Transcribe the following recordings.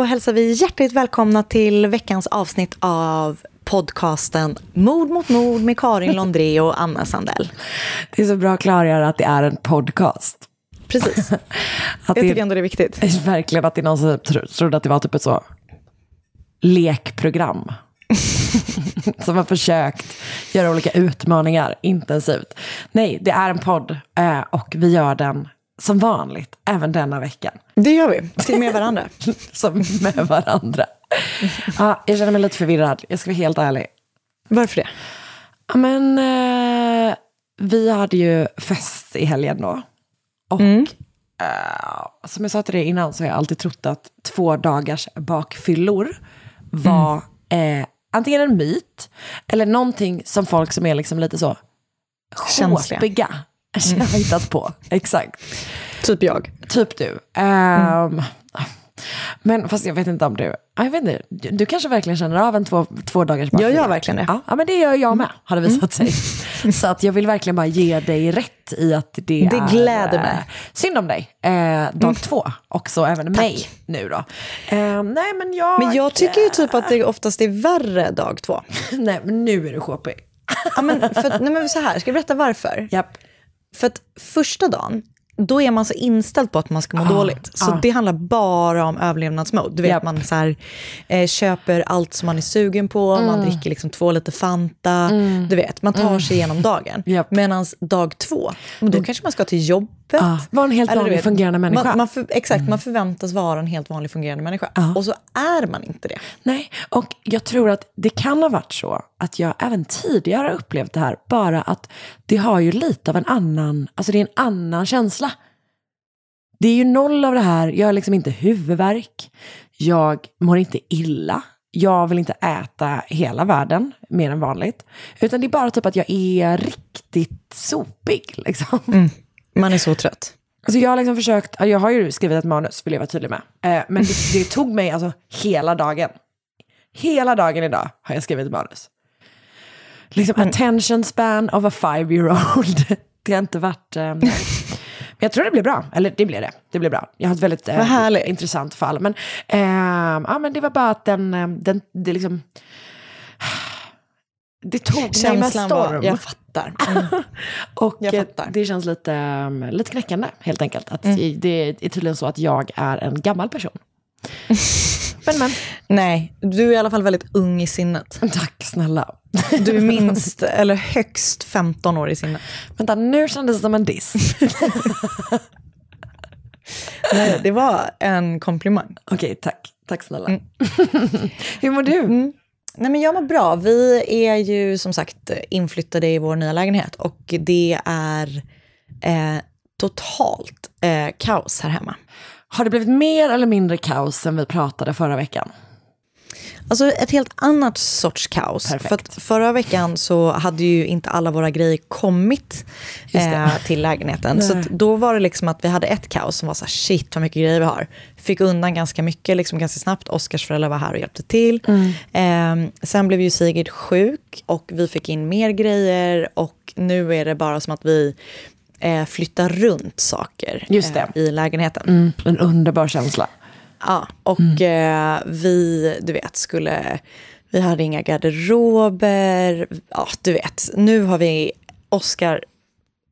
Då hälsar vi hjärtligt välkomna till veckans avsnitt av podcasten Mord mot mord med Karin Londré och Anna Sandell. Det är så bra att klargöra att det är en podcast. Precis. Att Jag det tycker ändå det är viktigt. verkligen att det är någon som tro- trodde att det var typ ett så lekprogram. som har försökt göra olika utmaningar intensivt. Nej, det är en podd eh, och vi gör den som vanligt även denna veckan. Det gör vi, till med varandra. Som med varandra. Ja, jag känner mig lite förvirrad, jag ska vara helt ärlig. Varför det? Ja, men eh, vi hade ju fest i helgen då. Och eh, som jag sa till dig innan så har jag alltid trott att två dagars bakfyllor var eh, antingen en myt eller någonting som folk som är liksom lite så Känsliga. Sjåpiga har hittat på. Exakt. Typ jag. Typ du. Ehm, Men fast jag vet inte om du, jag vet inte, du, du kanske verkligen känner av en två, två dagars Jag bakfylla. gör verkligen det. Ja, ja, men det gör jag med, har det visat sig. Så att jag vill verkligen bara ge dig rätt i att det, Det är... gläder mig. eh, Synd om dig. Eh, dag två, också även mig nu då. Eh, nej men jag... Men jag tycker ju typ att det oftast är värre dag två. Nej men nu är du sjåpig. Ja, men för, nej, men så här, ska jag berätta varför? Japp. För att första dagen, då är man så inställd på att man ska må Ah, dåligt. Så ah. det handlar bara om överlevnadsmode. Du vet, Japp. man så här, eh, köper allt som man är sugen på, Mm. man dricker liksom två liter Fanta. Du vet, man tar sig igenom dagen. Japp. Medan dag två, då kanske man ska till jobbet. Ah, vara en helt Eller vanlig fungerande människa. Man, man för, exakt, man förväntas vara en helt vanlig fungerande människa. Ah. Och så är man inte det. Nej, och jag tror att det kan ha varit så att jag även tidigare har upplevt det här, bara att det har ju lite av en annan, alltså det är en annan känsla. Det är ju noll av det här, jag har liksom inte huvudvärk, jag mår inte illa, jag vill inte äta hela världen mer än vanligt, utan det är bara typ att jag är riktigt sopig liksom. Man är så trött. Alltså jag har liksom försökt, jag har ju skrivit ett manus, vill jag vara tydlig med. Eh, men det, det tog mig alltså hela dagen. Hela dagen idag har jag skrivit ett manus. Liksom attention span of a five year old. Det har inte varit... Eh, men jag tror det blir bra. Eller det blir det. Det blir bra. Jag har ett väldigt eh, intressant fall. Men, eh, ja, men det var bara att den, eh, den det liksom... Det tog mig med storm. var, jag fattar. Mm. Och eh, fattar. det känns lite, um, lite knäckande helt enkelt. Att det är tydligen så att jag är en gammal person. men men, Nej, du är i alla fall väldigt ung i sinnet. tack snälla. Du är minst, eller högst 15 år i sinnet. Vänta, nu kändes det som en diss. Nej, det var en komplimang. Okej, tack. Tack snälla. Hur mår du? Nej, men jag mår bra. Vi är ju som sagt inflyttade i vår nya lägenhet och det är eh, totalt eh, kaos här hemma. Har det blivit mer eller mindre kaos sen vi pratade förra veckan? Alltså ett helt annat sorts kaos. Perfekt. För förra veckan så hade ju inte alla våra grejer kommit eh, till lägenheten. Så att då var det liksom att vi hade ett kaos som var så här, shit vad mycket grejer vi har. Fick undan ganska mycket, liksom ganska snabbt. Oskars föräldrar var här och hjälpte till. Eh, sen blev ju Sigrid sjuk och vi fick in mer grejer. Och nu är det bara som att vi eh, flyttar runt saker Just det. eh, i lägenheten. Mm, en underbar känsla. Ja, och eh, vi, du vet, skulle... Vi hade inga garderober. Ja, du vet. Nu har vi Oscar,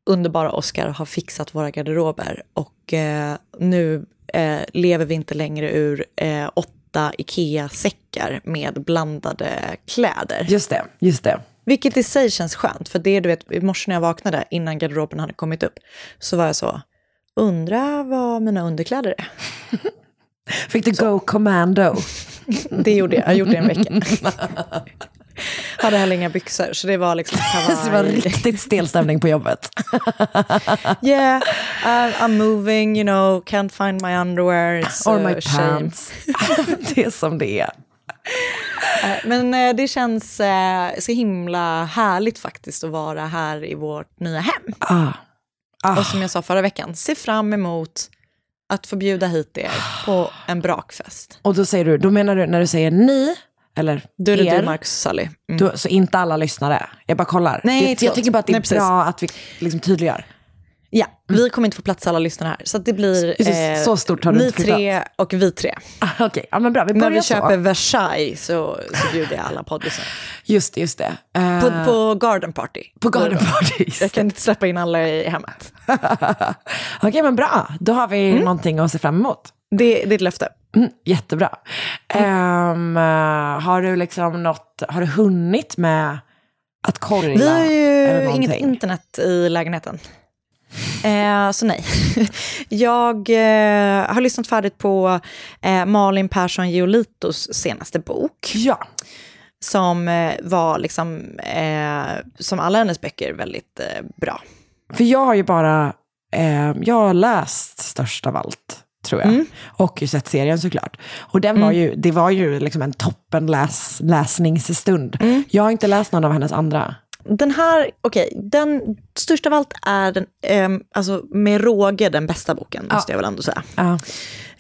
underbara Oscar, har fixat våra garderober. Och eh, nu eh, lever vi inte längre ur eh, åtta Ikea-säckar med blandade kläder. Just det, just det. Vilket i sig känns skönt. För det, du vet, i morse när jag vaknade, innan garderoben hade kommit upp, så var jag så, undra vad mina underkläder är. Fick du go commando? Det gjorde jag. Jag gjorde det en vecka. Hade heller inga byxor, så det var liksom Så det var kavaj. riktigt stel stämning på jobbet. Yeah, I'm moving, you know, can't find my underwear. It's Or my shame. pants. det är som det är. Eh, Men eh, det känns eh, så himla härligt faktiskt att vara här i vårt nya hem. Ah. Ah. Och som jag sa förra veckan, se fram emot att få bjuda hit er på en brakfest. Och då säger du, då menar du när du säger ni, eller Då är det er, du, Marcus och Sally. Mm. då, så inte alla lyssnare. Jag bara kollar. Nej, jag, jag tycker bara att det är Nej, bra att vi liksom tydliggör. Ja, vi kommer inte få plats alla lyssnare här. Så det blir det, så stort har du ni tre och vi tre. Ah, Okej, ja men bra. Vi När vi så. köper Versailles så, så bjuder jag alla poddlyssnare. Just det, just det. Eh, På, på garden party. på garden party. Jag kan inte släppa in alla i hemmet. Okej, men bra. Då har vi Mm. någonting att se fram emot. Det, det är ett löfte. Mm, jättebra. Eh, har du liksom något, har du hunnit med att kolla? Vi har ju inget internet i lägenheten. Eh, så nej. Jag eh, har lyssnat färdigt på eh, Malin Persson Giolitos senaste bok. Ja, Som var, liksom, som alla hennes böcker, väldigt bra. för jag har ju bara, jag har läst Störst av allt, tror jag. Mm. Och ju sett serien såklart. Och den var ju, det var ju liksom en toppen läs, läsningsstund. Mm. Jag har inte läst någon av hennes andra. Den här, okej, den störst av allt är den, ehm, alltså med råge den bästa boken, måste jag väl ändå säga. Ja.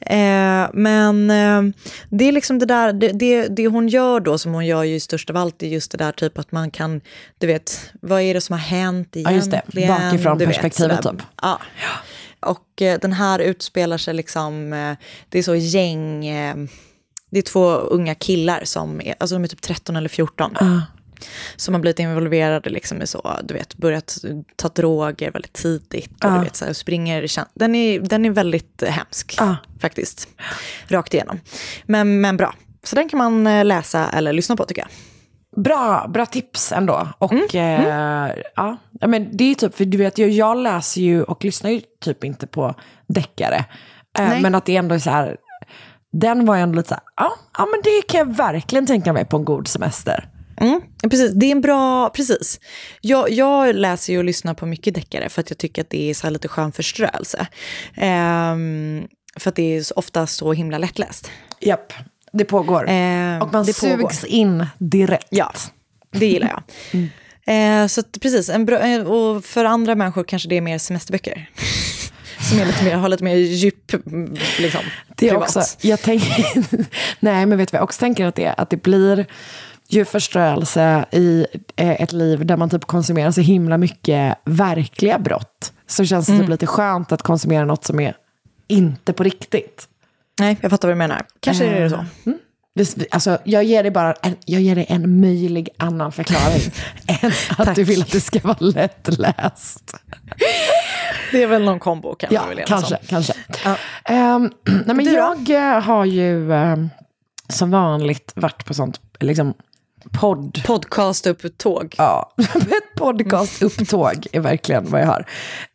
Eh, men eh, det är liksom det där, det, det, det hon gör då, som hon gör ju störst av allt, är just det där typ att man kan, du vet, vad är det som har hänt Ja, just det. egentligen? Bakifrån perspektivet typ. Ja. Och eh, den här utspelar sig liksom, eh, det är så gäng, eh, det är två unga killar som är, alltså de är typ 13 eller 14. Ja. Som har blivit involverade liksom i så, du vet, börjat ta droger väldigt tidigt. Och Ja. du vet, så här, springer, den, är, den är väldigt eh, hemsk, Ja. faktiskt. Rakt igenom. Men, men bra. Så den kan man eh, läsa eller lyssna på tycker jag. Bra, bra tips ändå. Och Mm, eh, ja, men det är typ, för du vet, jag, jag läser ju och lyssnar ju typ inte på deckare. Eh, men att det ändå är så här, den var ju ändå lite så här, ja, ja men det kan jag verkligen tänka mig på en god semester. Mm, precis, det är en bra, precis. Jag, jag läser ju och lyssnar på mycket deckare för att jag tycker att det är så lite skön förströelse. Ehm, för att det är ofta så himla lättläst. Japp, det pågår. Ehm, och man det pågår. sugs in direkt. Ja, det gillar jag. Eh, så att, precis, en bra, eh, och för andra människor kanske det är mer semesterböcker. Som är lite mer, har lite mer djup, mm, liksom, Det är privat. också, jag tänker, nej men vet du vad jag också tänker att det är? Att det blir ju förströelse i eh, ett liv där man typ konsumerar så himla mycket verkliga brott. Så känns det typ lite skönt att konsumera något som är inte på riktigt. Nej, jag fattar vad du menar. Kanske är det så. Det- Alltså, jag ger dig bara en, jag ger dig en möjlig annan förklaring än att Tack. du vill att det ska vara lättläst. Det är väl någon kombo kan Ja, man väl kanske. kanske. Ja. Ehm, nej, men Du jag eh, har ju ehm, som vanligt varit på sånt liksom, podd... Podcast upp ett tåg. Ja, ett podcastupptåg är verkligen vad jag har.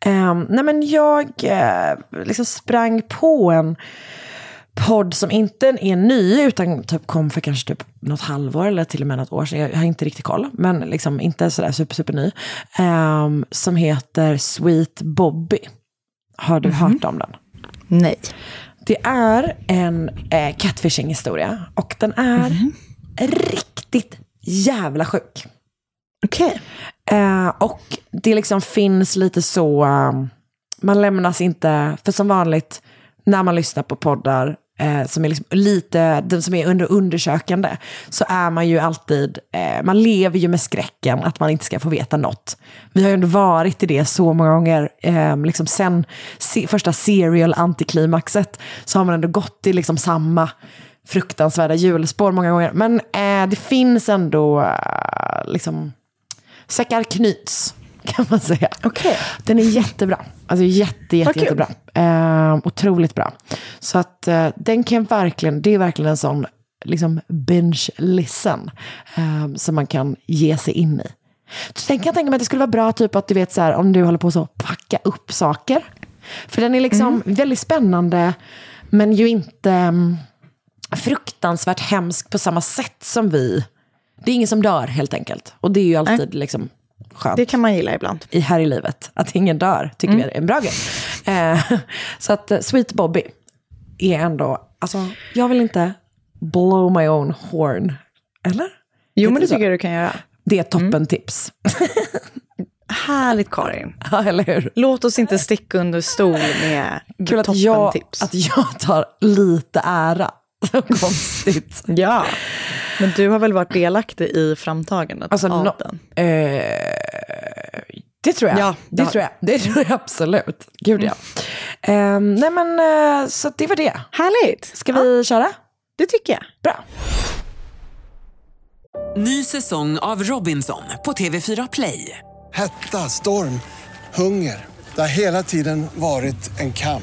Ehm, nej men jag eh, liksom sprang på en podd som inte är ny, utan typ kom för kanske typ något halvår eller till och med något år sedan. Jag har inte riktigt koll, men liksom inte sådär super, super ny. Ehm, som heter Sweet Bobby. Har du hört om den? Nej. Det är en eh, catfishing-historia och den är riktigt jävla sjuk. Okej. Eh, och det liksom finns lite så, um, man lämnas inte, för som vanligt när man lyssnar på poddar eh, som är liksom lite, den som är under undersökande, så är man ju alltid, eh, man lever ju med skräcken att man inte ska få veta något. Vi har ju ändå varit i det så många gånger, eh, liksom sen se, första serial antiklimaxet, så har man ändå gått i liksom samma fruktansvärda hjulspår många gånger. Men eh, det finns ändå eh, liksom säckar knyts, kan man säga. Okej. Den är jättebra. Alltså jätte, jätte, kul. jättebra. Eh, otroligt bra. Så att eh, den kan verkligen, det är verkligen en sån liksom binge listen eh, som man kan ge sig in i. Så den kan jag tänka mig att det skulle vara bra typ att du vet så här, om du håller på så att packa upp saker. För den är liksom väldigt spännande men ju inte mm, fruktansvärt hemsk på samma sätt som vi. Det är ingen som dör helt enkelt. Och det är ju alltid liksom skönt Det kan man gilla ibland. i här i livet. Att ingen dör tycker vi är en bra grej. Eh, så att eh, Sweet Bobby är ändå, alltså jag vill inte blow my own horn. Eller? Jo, men det tycker jag du kan göra. Det är toppen tips. Härligt Karin. ja, eller hur? Låt oss inte sticka under stol med Kul att jag, toppentips. att jag tar lite ära. Så konstigt. Ja, men du har väl varit delaktig i framtagandet Alltså, av no- den? Eh, det tror jag. Ja, det ja. tror jag. Det tror jag absolut. Gud ja. Eh, nej men, eh, så det var det. Härligt. Ska vi köra? Det tycker jag. Bra. Ny säsong av Robinson på TV4 Play. Hetta, storm, hunger. Det har hela tiden varit en kamp.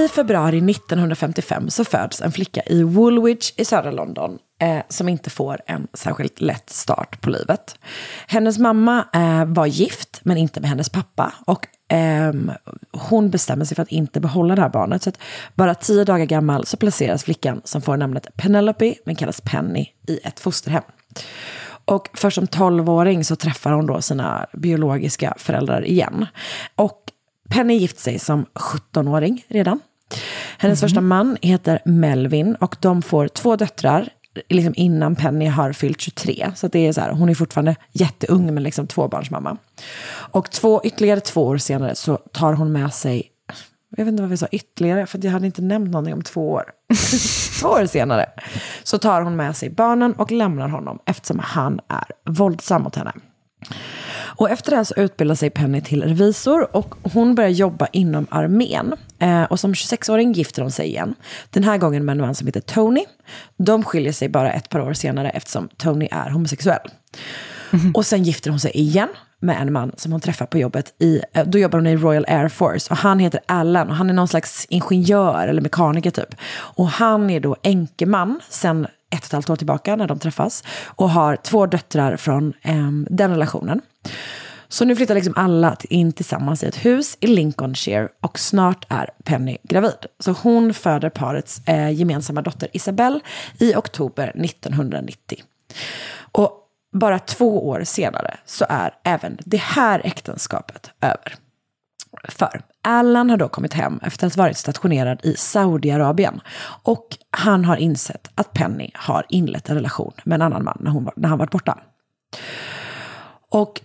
I februari 1955 så föds en flicka i Woolwich i södra London eh, som inte får en särskilt lätt start på livet. Hennes mamma eh, var gift, men inte med hennes pappa. Och eh, hon bestämmer sig för att inte behålla det här barnet. Så att bara tio dagar gammal så placeras flickan som får namnet Penelope, men kallas Penny, i ett fosterhem. Och först som tolvåring så träffar hon då sina biologiska föräldrar igen. Och Penny gift sig som 17-åring redan. Hennes första man heter Melvin och de får två döttrar liksom innan Penny har fyllt 23. Så det är så här, hon är fortfarande jätteung men liksom tvåbarnsmamma. Och två, ytterligare två år senare så tar hon med sig, jag vet inte vad vi sa ytterligare, för jag hade inte nämnt någonting om två år. två år senare så tar hon med sig barnen och lämnar honom eftersom han är våldsam mot henne. Och efter det här så utbildar sig Penny till revisor och hon börjar jobba inom armén. Eh, och som 26-åring gifter hon sig igen. Den här gången med en man som heter Tony. De skiljer sig bara ett par år senare eftersom Tony är homosexuell. Och sen gifter hon sig igen med en man som hon träffar på jobbet. I, eh, då jobbar hon i Royal Air Force och han heter Alan och han är någon slags ingenjör eller mekaniker typ. Och han är då enkeman sen ett och ett halvt år tillbaka när de träffas och har två döttrar från eh, den relationen. Så nu flyttar liksom alla in tillsammans i ett hus i Lincolnshire och snart är Penny gravid. Så hon föder parets eh, gemensamma dotter Isabelle i oktober 1990. Och bara två år senare så är även det här äktenskapet över. För Alan har då kommit hem efter att ha varit stationerad i Saudiarabien. Och han har insett att Penny har inlett en relation med en annan man när, hon var, när han varit borta. Och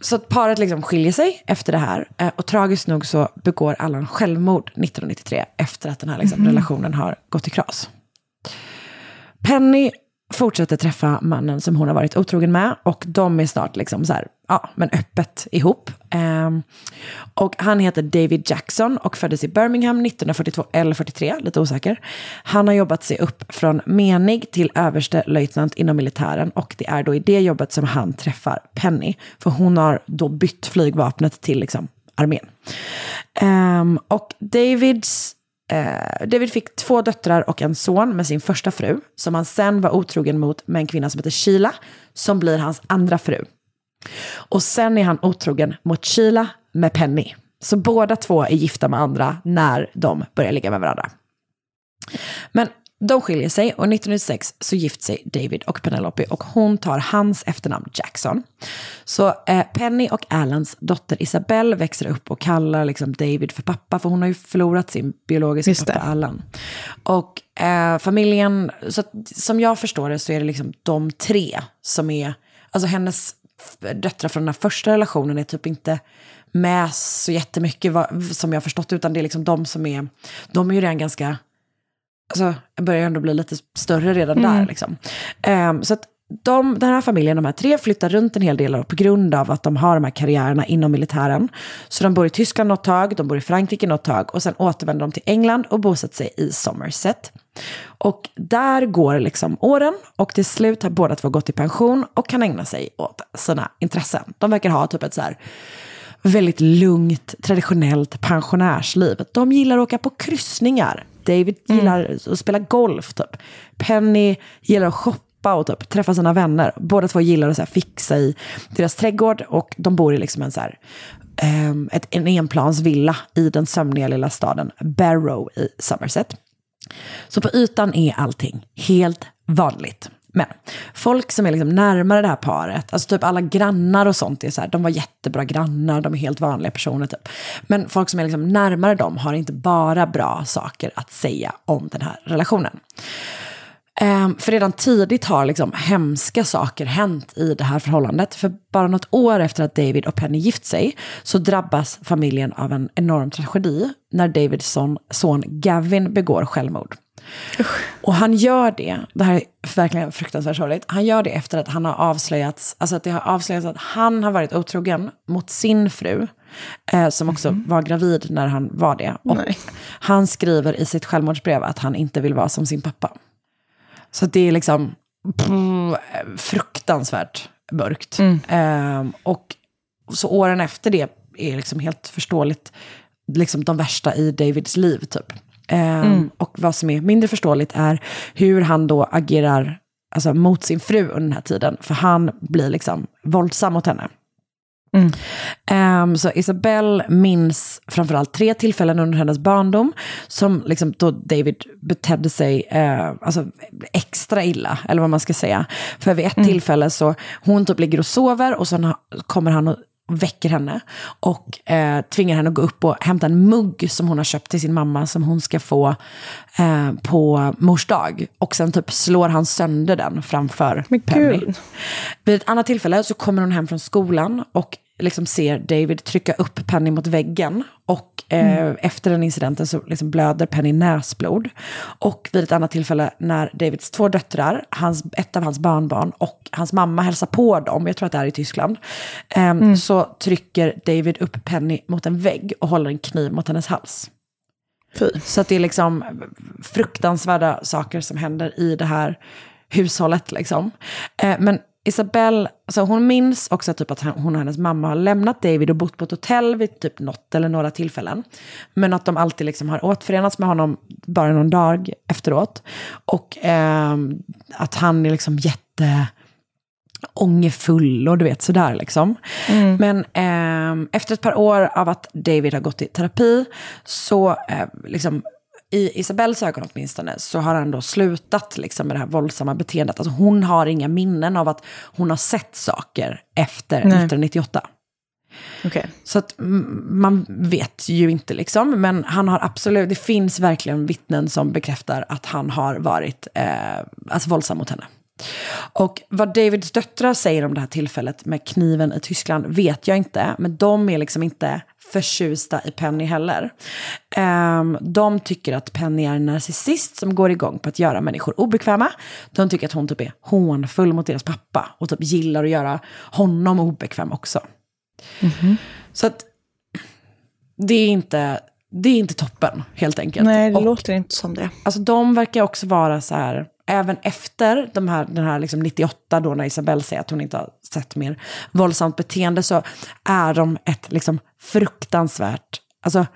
så paret liksom skiljer sig efter det här. Eh, Och tragiskt nog så begår Allan självmord 1993 efter att den här liksom relationen har gått i kras. Penny fortsätter träffa mannen som hon har varit otrogen med. Och de är snart liksom så här, ja, men öppet ihop. Ehm, och han heter David Jackson och föddes i Birmingham 1942 eller 43, lite osäker. Han har jobbat sig upp från menig till överste löjtnant inom militären och det är då i det jobbet som han träffar Penny. För hon har då bytt flygvapnet till liksom armén. Ehm, och Davids Eh, David fick två döttrar och en son med sin första fru, som han sen var otrogen mot med en kvinna som heter Sheila, som blir hans andra fru. Och sen är han otrogen mot Sheila med Penny. Så båda två är gifta med andra när de börjar ligga med varandra. Men de skiljer sig och 1996 så gift sig David och Penelope och hon tar hans efternamn Jackson. Så eh, Penny och Alans dotter Isabelle växer upp och kallar liksom David för pappa för hon har ju förlorat sin biologiska pappa Alan. Och eh, familjen, så att, som jag förstår det så är det liksom de tre som är, alltså hennes döttrar från den här första relationen är typ inte med så jättemycket vad, som jag har förstått utan det är liksom de som är, de är ju redan ganska alltså, jag börjar ändå bli lite större redan Mm. där. Liksom. Ehm, så att de, den här familjen, de här tre, flyttar runt en hel del på grund av att de har de här karriärerna inom militären. Så de bor i Tyskland något tag, de bor i Frankrike något tag och sen återvänder de till England och bosätter sig i Somerset. Och där går liksom åren och till slut har båda två gått i pension och kan ägna sig åt sina intressen. De verkar ha typ ett så här väldigt lugnt, traditionellt pensionärsliv. De gillar att åka på kryssningar. David gillar att spela golf, typ. Penny gillar att shoppa och typ, träffa sina vänner. Båda två gillar att så här, fixa i deras trädgård och de bor i liksom en, så här, ehm, ett, en enplansvilla i den sömniga lilla staden Barrow i Somerset. Så på ytan är allting helt vanligt. Men folk som är liksom närmare det här paret, alltså typ alla grannar och sånt, är så här, de var jättebra grannar, de är helt vanliga personer typ. Men folk som är liksom närmare dem har inte bara bra saker att säga om den här relationen. Ehm, för redan tidigt har liksom hemska saker hänt i det här förhållandet. För bara något år efter att David och Penny gift sig så drabbas familjen av en enorm tragedi när Davids son, son Gavin begår självmord. Och han gör det, det här är verkligen fruktansvärt sorgligt, han gör det efter att han har avslöjats, alltså att det har avslöjats att han har varit otrogen mot sin fru, eh, som också var gravid när han var det. Och han skriver i sitt självmordsbrev att han inte vill vara som sin pappa. Så det är liksom pff, fruktansvärt mörkt. Ehm, och så åren efter det är liksom helt förståeligt liksom de värsta i Davids liv typ. Ehm, Mm. Och vad som är mindre förståeligt är hur han då agerar alltså, mot sin fru under den här tiden. För han blir liksom våldsam mot henne. Ehm, så Isabelle minns framförallt tre tillfällen under hennes barndom som liksom då David betedde sig eh, alltså extra illa, eller vad man ska säga. För vid ett tillfälle så, hon typ ligger och sover och sen kommer han och väcker henne och eh, tvingar henne att gå upp och hämta en mugg som hon har köpt till sin mamma som hon ska få eh, på mors dag. Och sen typ slår han sönder den framför Penny. gud. Vid ett annat tillfälle så kommer hon hem från skolan och liksom ser David trycka upp Penny mot väggen. Och eh, efter den incidenten så liksom blöder Penny näsblod. Och vid ett annat tillfälle när Davids två döttrar, hans, ett av hans barnbarn och hans mamma hälsar på dem, jag tror att det är i Tyskland, ehm, så trycker David upp Penny mot en vägg och håller en kniv mot hennes hals. Så att det är liksom fruktansvärda saker som händer i det här hushållet. Liksom. Eh, men Isabelle, alltså hon minns också typ att hon och hennes mamma har lämnat David och bott på ett hotell vid typ något eller några tillfällen. Men att de alltid liksom har återförenats med honom bara någon dag efteråt. Och ehm, att han är liksom jätte ångerfull och du vet sådär liksom. Men ehm, efter ett par år av att David har gått i terapi så eh, liksom i Isabells ögon åtminstone så har han då slutat liksom med det här våldsamma beteendet. Alltså hon har inga minnen av att hon har sett saker efter Nej. 1998. Okej. Så att man vet ju inte liksom, men han har absolut, det finns verkligen vittnen som bekräftar att han har varit eh, alltså våldsam mot henne. Och vad Davids döttrar säger om det här tillfället med kniven i Tyskland vet jag inte. Men de är liksom inte förtjusta i Penny heller. Ehm, de tycker att Penny är en narcissist som går igång på att göra människor obekväma. De tycker att hon typ är hånfull mot deras pappa och typ gillar att göra honom obekväm också. Så att det är inte, det är inte toppen helt enkelt. Nej, det Och- låter inte som det. Alltså de verkar också vara så här, även efter de här, den här liksom 98 då när Isabelle säger att hon inte har sett mer våldsamt beteende så är de ett liksom fruktansvärt, alltså,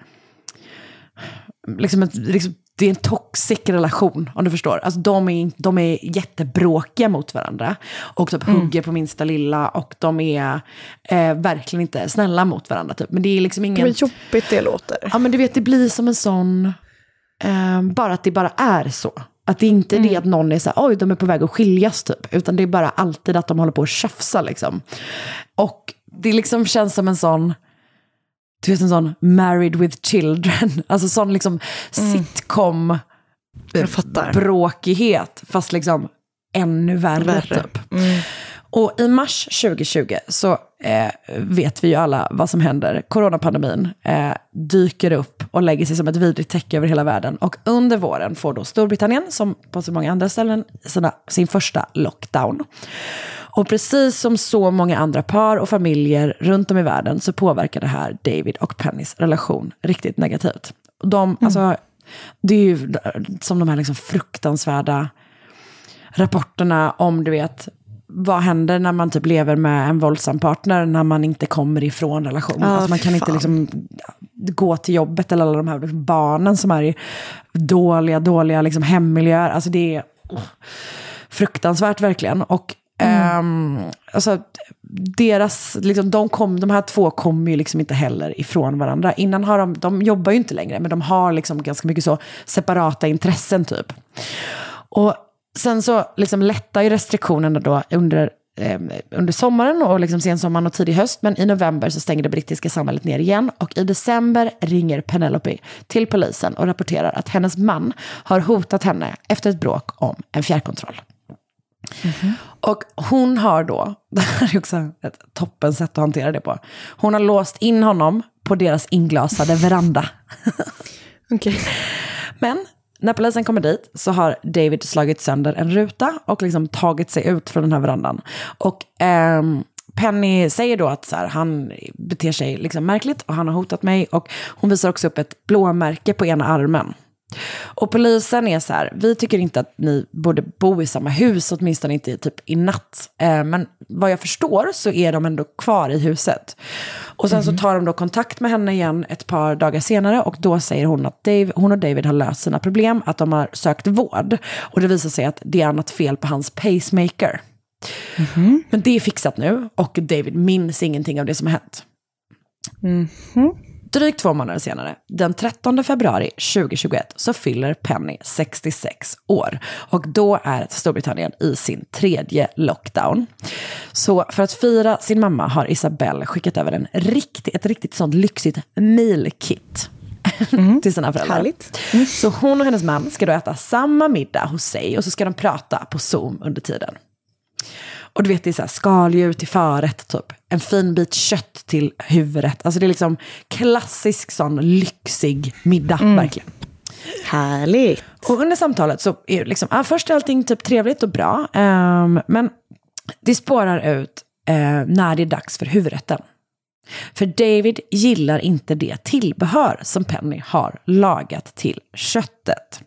liksom ett, liksom, det är en toxic relation om du förstår. Alltså de är, de är jättebråkiga mot varandra och typ Mm. hugger på minsta lilla och de är eh, verkligen inte snälla mot varandra. Typ. Men det är liksom ingen... Vad jobbigt det låter. Ja, men du vet, det blir som en sån... Eh, bara att det bara är så. Att det inte är det att någon är så här, oj, de är på väg att skiljas typ. Utan det är bara alltid att de håller på att tjafsa liksom. Och det liksom känns som en sån, du vet en sån married with children. Alltså sån liksom sitcom eh, bråkighet. Fast liksom ännu värre, Värre. typ. Och i mars 2020 så eh, vet vi ju alla vad som händer. Coronapandemin eh, dyker upp och lägger sig som ett vidrigt täcke över hela världen. Och under våren får då Storbritannien, som på så många andra ställen, sina, sin första lockdown. Och precis som så många andra par och familjer runt om i världen så påverkar det här David och Pennys relation riktigt negativt. De, alltså, det är ju som de här liksom fruktansvärda rapporterna om, du vet, vad händer när man typ lever med en våldsam partner när man inte kommer ifrån relationen? Ja, alltså man kan inte fan. liksom gå till jobbet eller alla de här liksom barnen som är i dåliga, dåliga liksom hemmiljöer. Alltså det är oh, fruktansvärt verkligen. Och ehm, alltså, deras, liksom, de, kom, de här två kommer ju liksom inte heller ifrån varandra. Innan har de, de jobbar ju inte längre, men de har liksom ganska mycket så separata intressen typ. Och sen så liksom lättar ju restriktionerna då under, eh, under sommaren och liksom sensommaren och tidig höst. Men i november så stänger det brittiska samhället ner igen. Och i december ringer Penelope till polisen och rapporterar att hennes man har hotat henne efter ett bråk om en fjärrkontroll. Och hon har då, det här är också ett toppen sätt att hantera det på. Hon har låst in honom på deras inglasade veranda. Men när polisen kommer dit så har David slagit sönder en ruta och liksom tagit sig ut från den här verandan. Och ehm, Penny säger då att så här, han beter sig liksom märkligt och han har hotat mig. Och hon visar också upp ett blåmärke på ena armen. Och polisen är så här, vi tycker inte att ni borde bo i samma hus, åtminstone inte typ i natt. Eh, men vad jag förstår så är de ändå kvar i huset. Och sen så tar de då kontakt med henne igen ett par dagar senare och då säger hon att Dave, hon och David har löst sina problem, att de har sökt vård. Och det visar sig att det är något fel på hans pacemaker. Men det är fixat nu och David minns ingenting av det som har hänt. Drygt två månader senare, den 13 februari 2021, så fyller Penny 66 år. Och då är Storbritannien i sin tredje lockdown. Så för att fira sin mamma har Isabelle skickat över en riktig, ett riktigt sånt lyxigt mealkit. till sina föräldrar. Härligt. Så hon och hennes man ska då äta samma middag hos sig och så ska de prata på Zoom under tiden. Och du vet, det är så här skaldjur till förrätt, typ. En fin bit kött till huvudrätt. Alltså det är liksom klassisk sån lyxig middag, verkligen. Härligt. Och under samtalet så är liksom, ja, först är allting typ trevligt och bra. ehm, men det spårar ut eh, när det är dags för huvudrätten. För David gillar inte det tillbehör som Penny har lagat till köttet.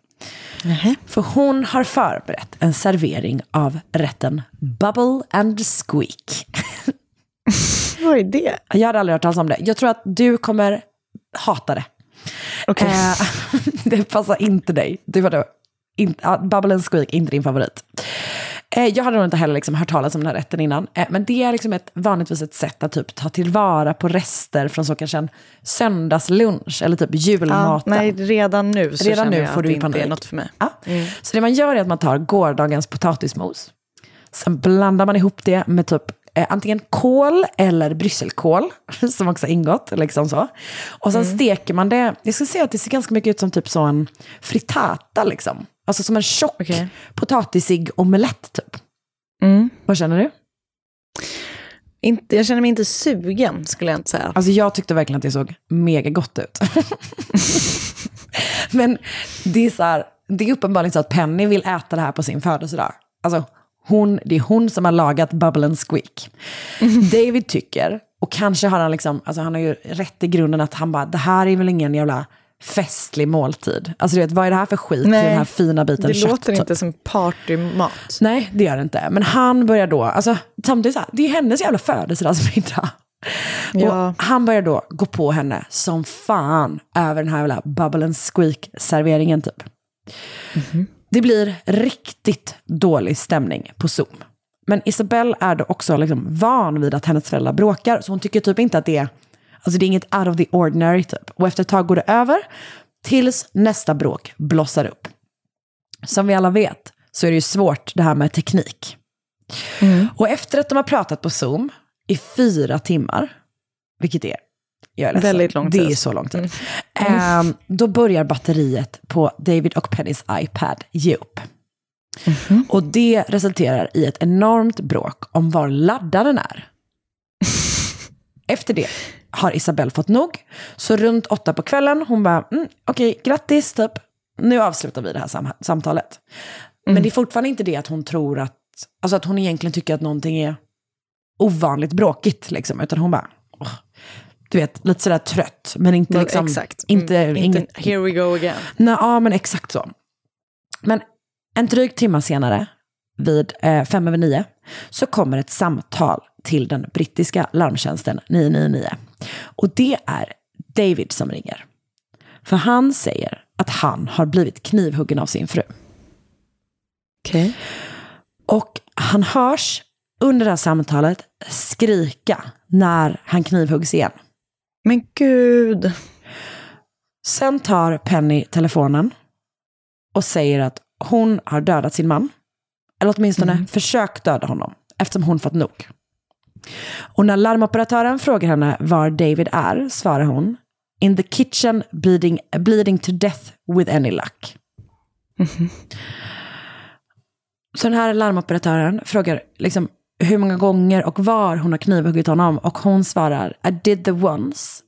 För hon har förberett en servering av rätten Bubble and Squeak. Vad är det? Jag hade aldrig hört talas om det. Jag tror att du kommer hata det. Eh, det passar inte dig. Var då, in, ja, Bubble and Squeak, inte din favorit. Eh, jag hade nog inte heller liksom hört talas om den här rätten innan. Eh, men det är liksom ett, vanligtvis ett sätt att typ ta tillvara på rester från så kanske en söndagslunch eller typ Ja, julmaten. nej, redan nu så Redan känner nu jag får att du det inte är något för mig. Ja. Så det man gör är att man tar gårdagens potatismos. Sen blandar man ihop det med typ eh, antingen kål eller brysselkål, som också har ingått. Liksom så. Och sen steker man det, jag ska säga att det ser ganska mycket ut som typ så en frittata liksom. Alltså som en tjock potatisig omelett typ. Mm. Vad känner du? Inte, jag känner mig inte sugen, skulle jag inte säga. Alltså jag tyckte verkligen att det såg mega gott ut. Men det är så här, det är uppenbarligen så att Penny vill äta det här på sin födelsedag. Alltså hon, det är hon som har lagat Bubble and Squeak. David tycker, och kanske har han liksom, alltså han har ju rätt i grunden att han bara, det här är väl ingen jävla festlig måltid. Alltså du vet, vad är det här för skit Nej, i den här fina biten Det kött? låter typ? inte som partymat. Nej, det gör det inte. Men han börjar då, alltså samtidigt så här, det är hennes jävla födelsedagsmiddag. Ja. Och han börjar då gå på henne som fan över den här jävla bubble and squeak-serveringen typ. Det blir riktigt dålig stämning på Zoom. Men Isabelle är då också liksom van vid att hennes föräldrar bråkar, så hon tycker typ inte att det är, alltså det är inget out of the ordinary typ. Och efter ett tag går det över, tills nästa bråk blossar upp. Som vi alla vet så är det ju svårt det här med teknik. Och efter att de har pratat på Zoom i fyra timmar, vilket är, jag är ledsen, Väldigt lång det tid. är så lång tid. Ehm, då börjar batteriet på David och Pennys iPad ge upp. Och det resulterar i ett enormt bråk om var laddaren är. Efter det har Isabelle fått nog. Så runt åtta på kvällen, hon bara, mm, okej, grattis, typ. Nu avslutar vi det här sam- samtalet. Men det är fortfarande inte det att hon tror att, alltså att hon egentligen tycker att någonting är ovanligt bråkigt, liksom. Utan hon bara, åh, du vet, lite sådär trött. Men inte Men liksom, exakt. inte, Mm, inte inget, here we go again. Nej, ja, men exakt så. Men en dryg timme senare, vid eh, fem över nio, så kommer ett samtal till den brittiska larmtjänsten 999. Och det är David som ringer. För han säger att han har blivit knivhuggen av sin fru. Okej. Och han hörs under det här samtalet skrika när han knivhuggs igen. Men gud. Sen tar Penny telefonen och säger att hon har dödat sin man. Eller åtminstone försökt döda honom, eftersom hon fått nog. Och när larmoperatören frågar henne var David är, svarar hon In the kitchen bleeding, bleeding to death with any luck. Så den här larmoperatören frågar liksom hur många gånger och var hon har knivhuggit honom. Och hon svarar I did the once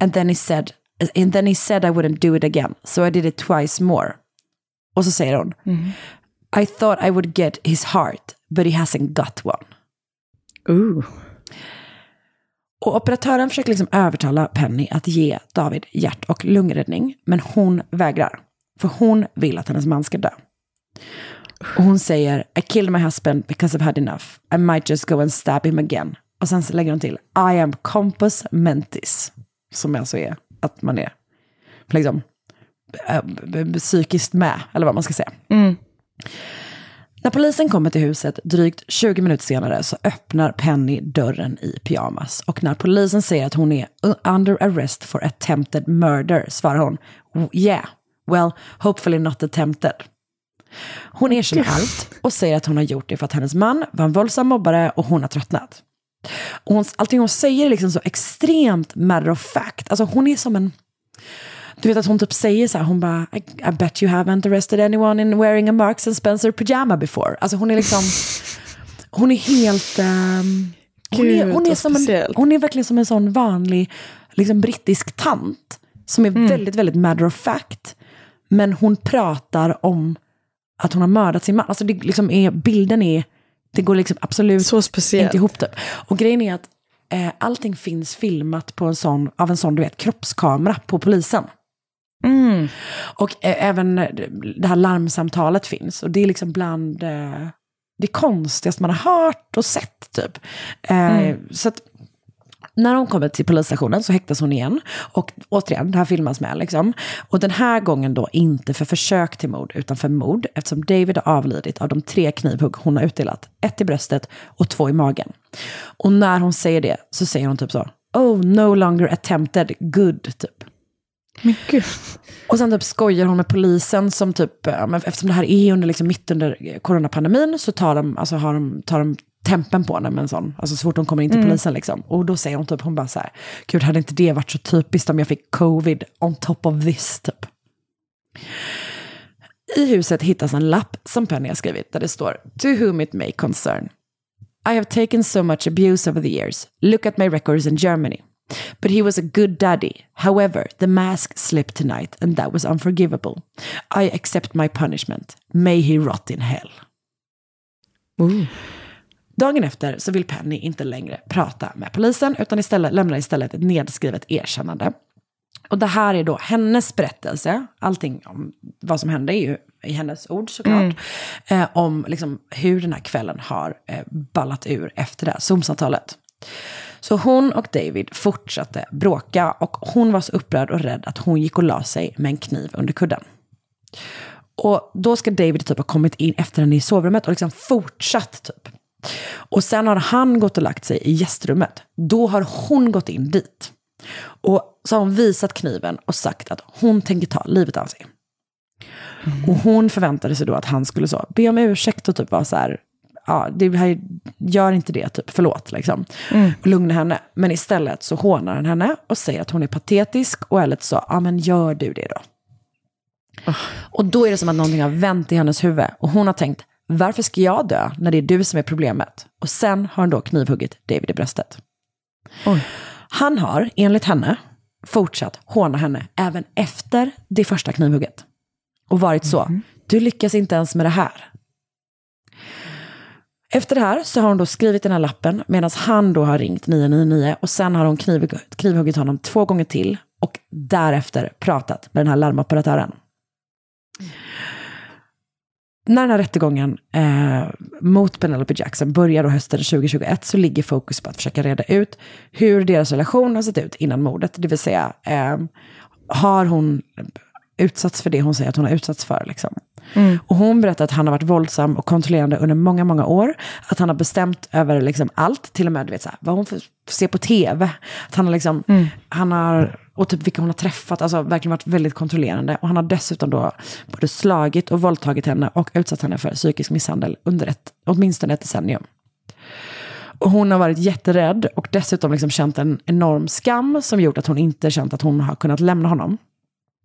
and then he said and then he said I wouldn't do it again. So I did it twice more. Och så säger hon I thought I would get his heart but he hasn't got one. Ooh. Och operatören försöker liksom övertala Penny att ge David hjärt och lungräddning, men hon vägrar. För hon vill att hennes man ska dö. Och hon säger, I killed my husband because I've had enough. I might just go and stab him again. Och sen så lägger hon till, I am compus mentis. Som alltså är att man är liksom, b- psykiskt med, eller vad man ska säga. När polisen kommer till huset drygt 20 minuter senare så öppnar Penny dörren i pyjamas. Och när polisen säger att hon är under arrest for attempted murder svarar hon yeah, well, hopefully not attempted. Hon erkänner allt och säger att hon har gjort det för att hennes man var en våldsam mobbare och hon har tröttnat. Och hon, allting hon säger är liksom så extremt matter of fact. Alltså hon är som en... Du vet att hon typ säger så här, hon bara, I, I bet you haven't arrested anyone in wearing a Marks and Spencer pyjama before. Alltså hon är liksom, hon är helt... ehm, hon, är, Gud, hon, är som en, hon är verkligen som en sån vanlig liksom brittisk tant. Som är väldigt, väldigt matter of fact. Men hon pratar om att hon har mördat sin man. Alltså det liksom är, bilden är, det går liksom absolut Så speciellt. inte ihop typ. Och grejen är att eh, allting finns filmat på en sån, av en sån du vet, kroppskamera på polisen. Mm. Och eh, även det här larmsamtalet finns. Och det är liksom bland eh, det konstigaste man har hört och sett typ. Eh, Så att när hon kommer till polisstationen så häktas hon igen. Och återigen, det här filmas med liksom. Och den här gången då inte för försök till mord, utan för mord. Eftersom David har avlidit av de tre knivhugg hon har utdelat. Ett i bröstet och två i magen. Och när hon säger det så säger hon typ så. Oh, no longer attempted, good, typ. Men gud. Och sen typ skojar hon med polisen som typ, eftersom det här är under, liksom, mitt under coronapandemin så tar de, alltså, har de, tar de tempen på henne med en sån, alltså så fort hon kommer in till polisen liksom. Och då säger hon typ, hon bara så här, gud hade inte det varit så typiskt om jag fick covid on top of this typ. I huset hittas en lapp som Penny har skrivit där det står To whom it may concern. I have taken so much abuse over the years. Look at my records in Germany. But he was a good daddy. However, the mask slipped tonight and that was unforgivable. I accept my punishment. May he rot in hell. Dagen efter så vill Penny inte längre prata med polisen utan istället lämnar istället ett nedskrivet erkännande. Och det här är då hennes berättelse. Allting om vad som hände är ju i hennes ord såklart. Mm. Eh, om liksom hur den här kvällen har eh, ballat ur efter det här Zoom-samtalet. Så hon och David fortsatte bråka och hon var så upprörd och rädd att hon gick och la sig med en kniv under kudden. Och då ska David typ ha kommit in efter henne i sovrummet och liksom fortsatt typ. Och sen har han gått och lagt sig i gästrummet. Då har hon gått in dit. Och så har hon visat kniven och sagt att hon tänker ta livet av sig. Och hon förväntade sig då att han skulle så, be om ursäkt och typ vara så här, ja, det här, gör inte det, typ, förlåt, liksom. Och lugna henne. Men istället så hånar han henne och säger att hon är patetisk och är lite så, ja men gör du det då. Och då är det som att någonting har vänt i hennes huvud. Och hon har tänkt, varför ska jag dö när det är du som är problemet? Och sen har hon då knivhuggit David i bröstet. Han har, enligt henne, fortsatt håna henne även efter det första knivhugget. Och varit så, du lyckas inte ens med det här. Efter det här så har hon då skrivit den här lappen medan han då har ringt 999 och sen har hon kniv, knivhuggit honom två gånger till och därefter pratat med den här larmoperatören. När den här rättegången eh, mot Penelope Jackson börjar då hösten 2021 så ligger fokus på att försöka reda ut hur deras relation har sett ut innan mordet. Det vill säga, eh, har hon utsatts för det hon säger att hon har utsatts för? Liksom. Och hon berättar att han har varit våldsam och kontrollerande under många, många år. Att han har bestämt över liksom allt, till och med du vet, så här, vad hon får se på tv. Att han har liksom, han har, och typ vilka hon har träffat, alltså verkligen varit väldigt kontrollerande. Och han har dessutom då både slagit och våldtagit henne och utsatt henne för psykisk misshandel under ett, åtminstone ett decennium. Och hon har varit jätterädd och dessutom liksom känt en enorm skam som gjort att hon inte känt att hon har kunnat lämna honom.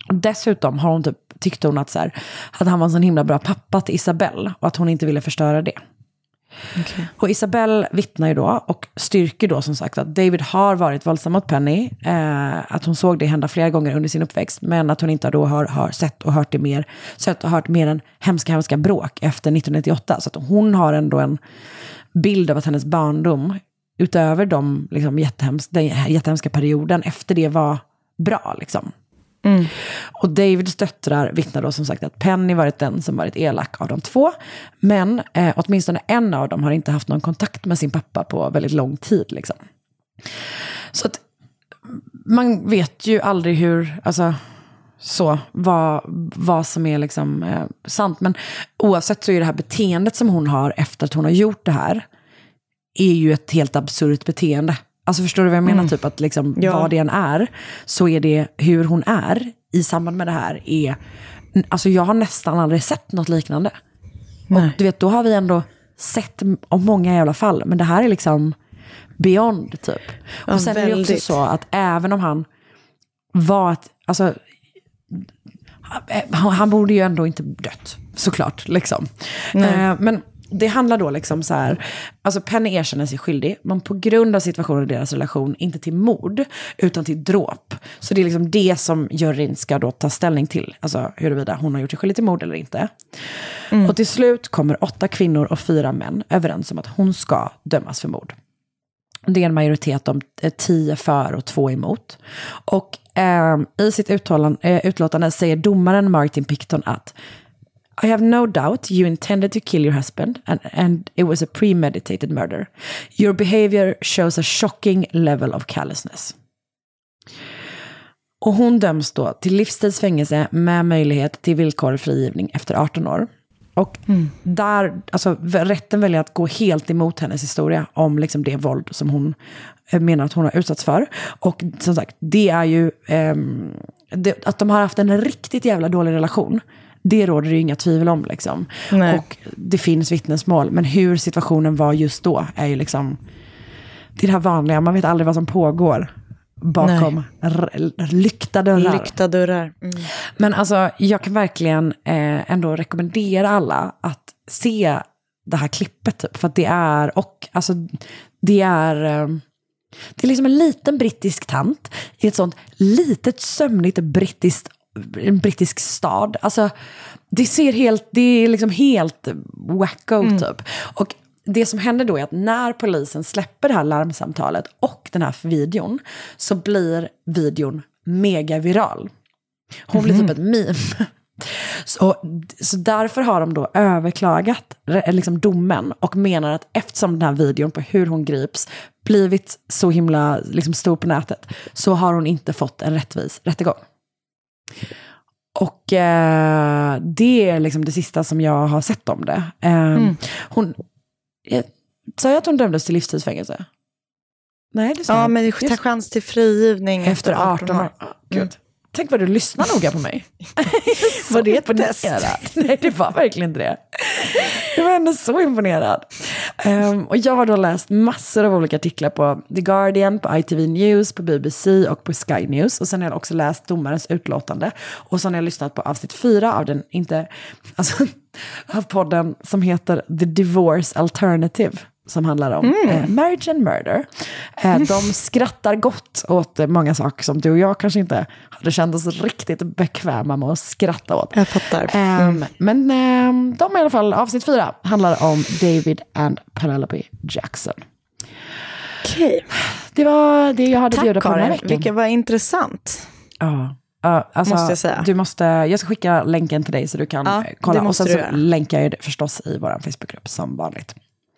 Och dessutom har hon typ, tyckte hon att, så här, att han var en sån himla bra pappa till Isabelle och att hon inte ville förstöra det. Och Isabelle vittnar ju då och styrker då som sagt att David har varit våldsam mot Penny. Eh, att hon såg det hända flera gånger under sin uppväxt. Men att hon inte då har, har sett och hört det mer. Sett och hört mer än hemska, hemska bråk efter 1998. Så att hon har ändå en bild av att hennes barndom, utöver de liksom, jättehemsk, den jättehemska perioden, efter det var bra. Liksom. Mm. Och Davids döttrar vittnar då som sagt att Penny varit den som varit elak av de två. Men eh, åtminstone en av dem har inte haft någon kontakt med sin pappa på väldigt lång tid. Liksom. Så att man vet ju aldrig hur, alltså så, vad, vad som är liksom eh, sant. Men oavsett så är det här beteendet som hon har efter att hon har gjort det här, är ju ett helt absurt beteende. Alltså förstår du vad jag menar? Mm. Typ att liksom, Ja. vad det än är, så är det hur hon är i samband med det här. är Alltså jag har nästan aldrig sett något liknande. Och du vet, då har vi ändå sett om många jävla fall. Men det här är liksom beyond typ. Ja, och sen är det också väldigt. så att även om han var ett, alltså, han, han borde ju ändå inte dött, såklart. Liksom. Nej. Eh, men det handlar då liksom så här, alltså Penny erkänner sig skyldig, men på grund av situationen i deras relation, inte till mord, utan till dråp. Så det är liksom det som juryn ska då ta ställning till, alltså huruvida hon har gjort sig skyldig till mord eller inte. Och till slut kommer åtta kvinnor och fyra män överens om att hon ska dömas för mord. Det är en majoritet om eh, tio för och två emot. Och eh, i sitt uttalan, eh, utlåtande säger domaren Martin Picton att i have no doubt you intended to kill your husband and, and it was a premeditated murder. Your behavior shows a shocking level of callousness. Och hon döms då till livstidsfängelse med möjlighet till villkorlig frigivning efter 18 år. Och där, alltså rätten väljer att gå helt emot hennes historia om liksom det våld som hon eh, menar att hon har utsatts för. Och som sagt, det är ju Eh, det, att de har haft en riktigt jävla dålig relation. Det råder det ju inga tvivel om. Liksom. Nej. Och det finns vittnesmål. Men hur situationen var just då är ju liksom... Det är det här vanliga, man vet aldrig vad som pågår bakom lyckta dörrar. Lyckta dörrar. Mm. Men alltså, jag kan verkligen eh, ändå rekommendera alla att se det här klippet. Typ, för att det är, och alltså, det är, eh, det är liksom en liten brittisk tant i ett sånt litet sömnigt brittiskt, en brittisk stad. Alltså, det ser helt, det är liksom helt wacko Mm. typ. Och det som händer då är att när polisen släpper det här larmsamtalet och den här videon så blir videon mega viral. Hon blir typ ett meme. Så, så därför har de då överklagat liksom domen och menar att eftersom den här videon på hur hon grips blivit så himla liksom, stor på nätet så har hon inte fått en rättvis rättegång. Och eh, det är liksom det sista som jag har sett om det. Eh, hon, eh, sa jag att hon dömdes till livstidsfängelse? Nej, det sa Ja, jag. men Just- ta chans till frigivning efter 18 år. Mm. Tänk vad du lyssnar noga på mig. Var det ett test? Nej, det var verkligen inte det. Jag ändå så imponerad. Um, och jag har då läst massor av olika artiklar på The Guardian, på ITV News, på BBC och på Sky News. Och sen har jag också läst domarens utlåtande. Och sen har jag lyssnat på avsnitt fyra av den, inte, alltså, av podden som heter The Divorce Alternative. Som handlar om Mm. eh, marriage and murder. Eh, de skrattar gott åt eh, många saker som du och jag kanske inte hade känt oss riktigt bekväma med att skratta åt. Jag fattar. Ehm, Men ehm, de i alla fall, avsnitt fyra, handlar om David and Penelope Jackson. Okej. Det var det jag hade att bjuda Tack på den här veckan. vilket var intressant. Ja. Ja, alltså, Måste jag säga. Du måste, jag ska skicka länken till dig så du kan Ja, eh, kolla. Och sen så länkar jag det förstås i vår Facebookgrupp som vanligt.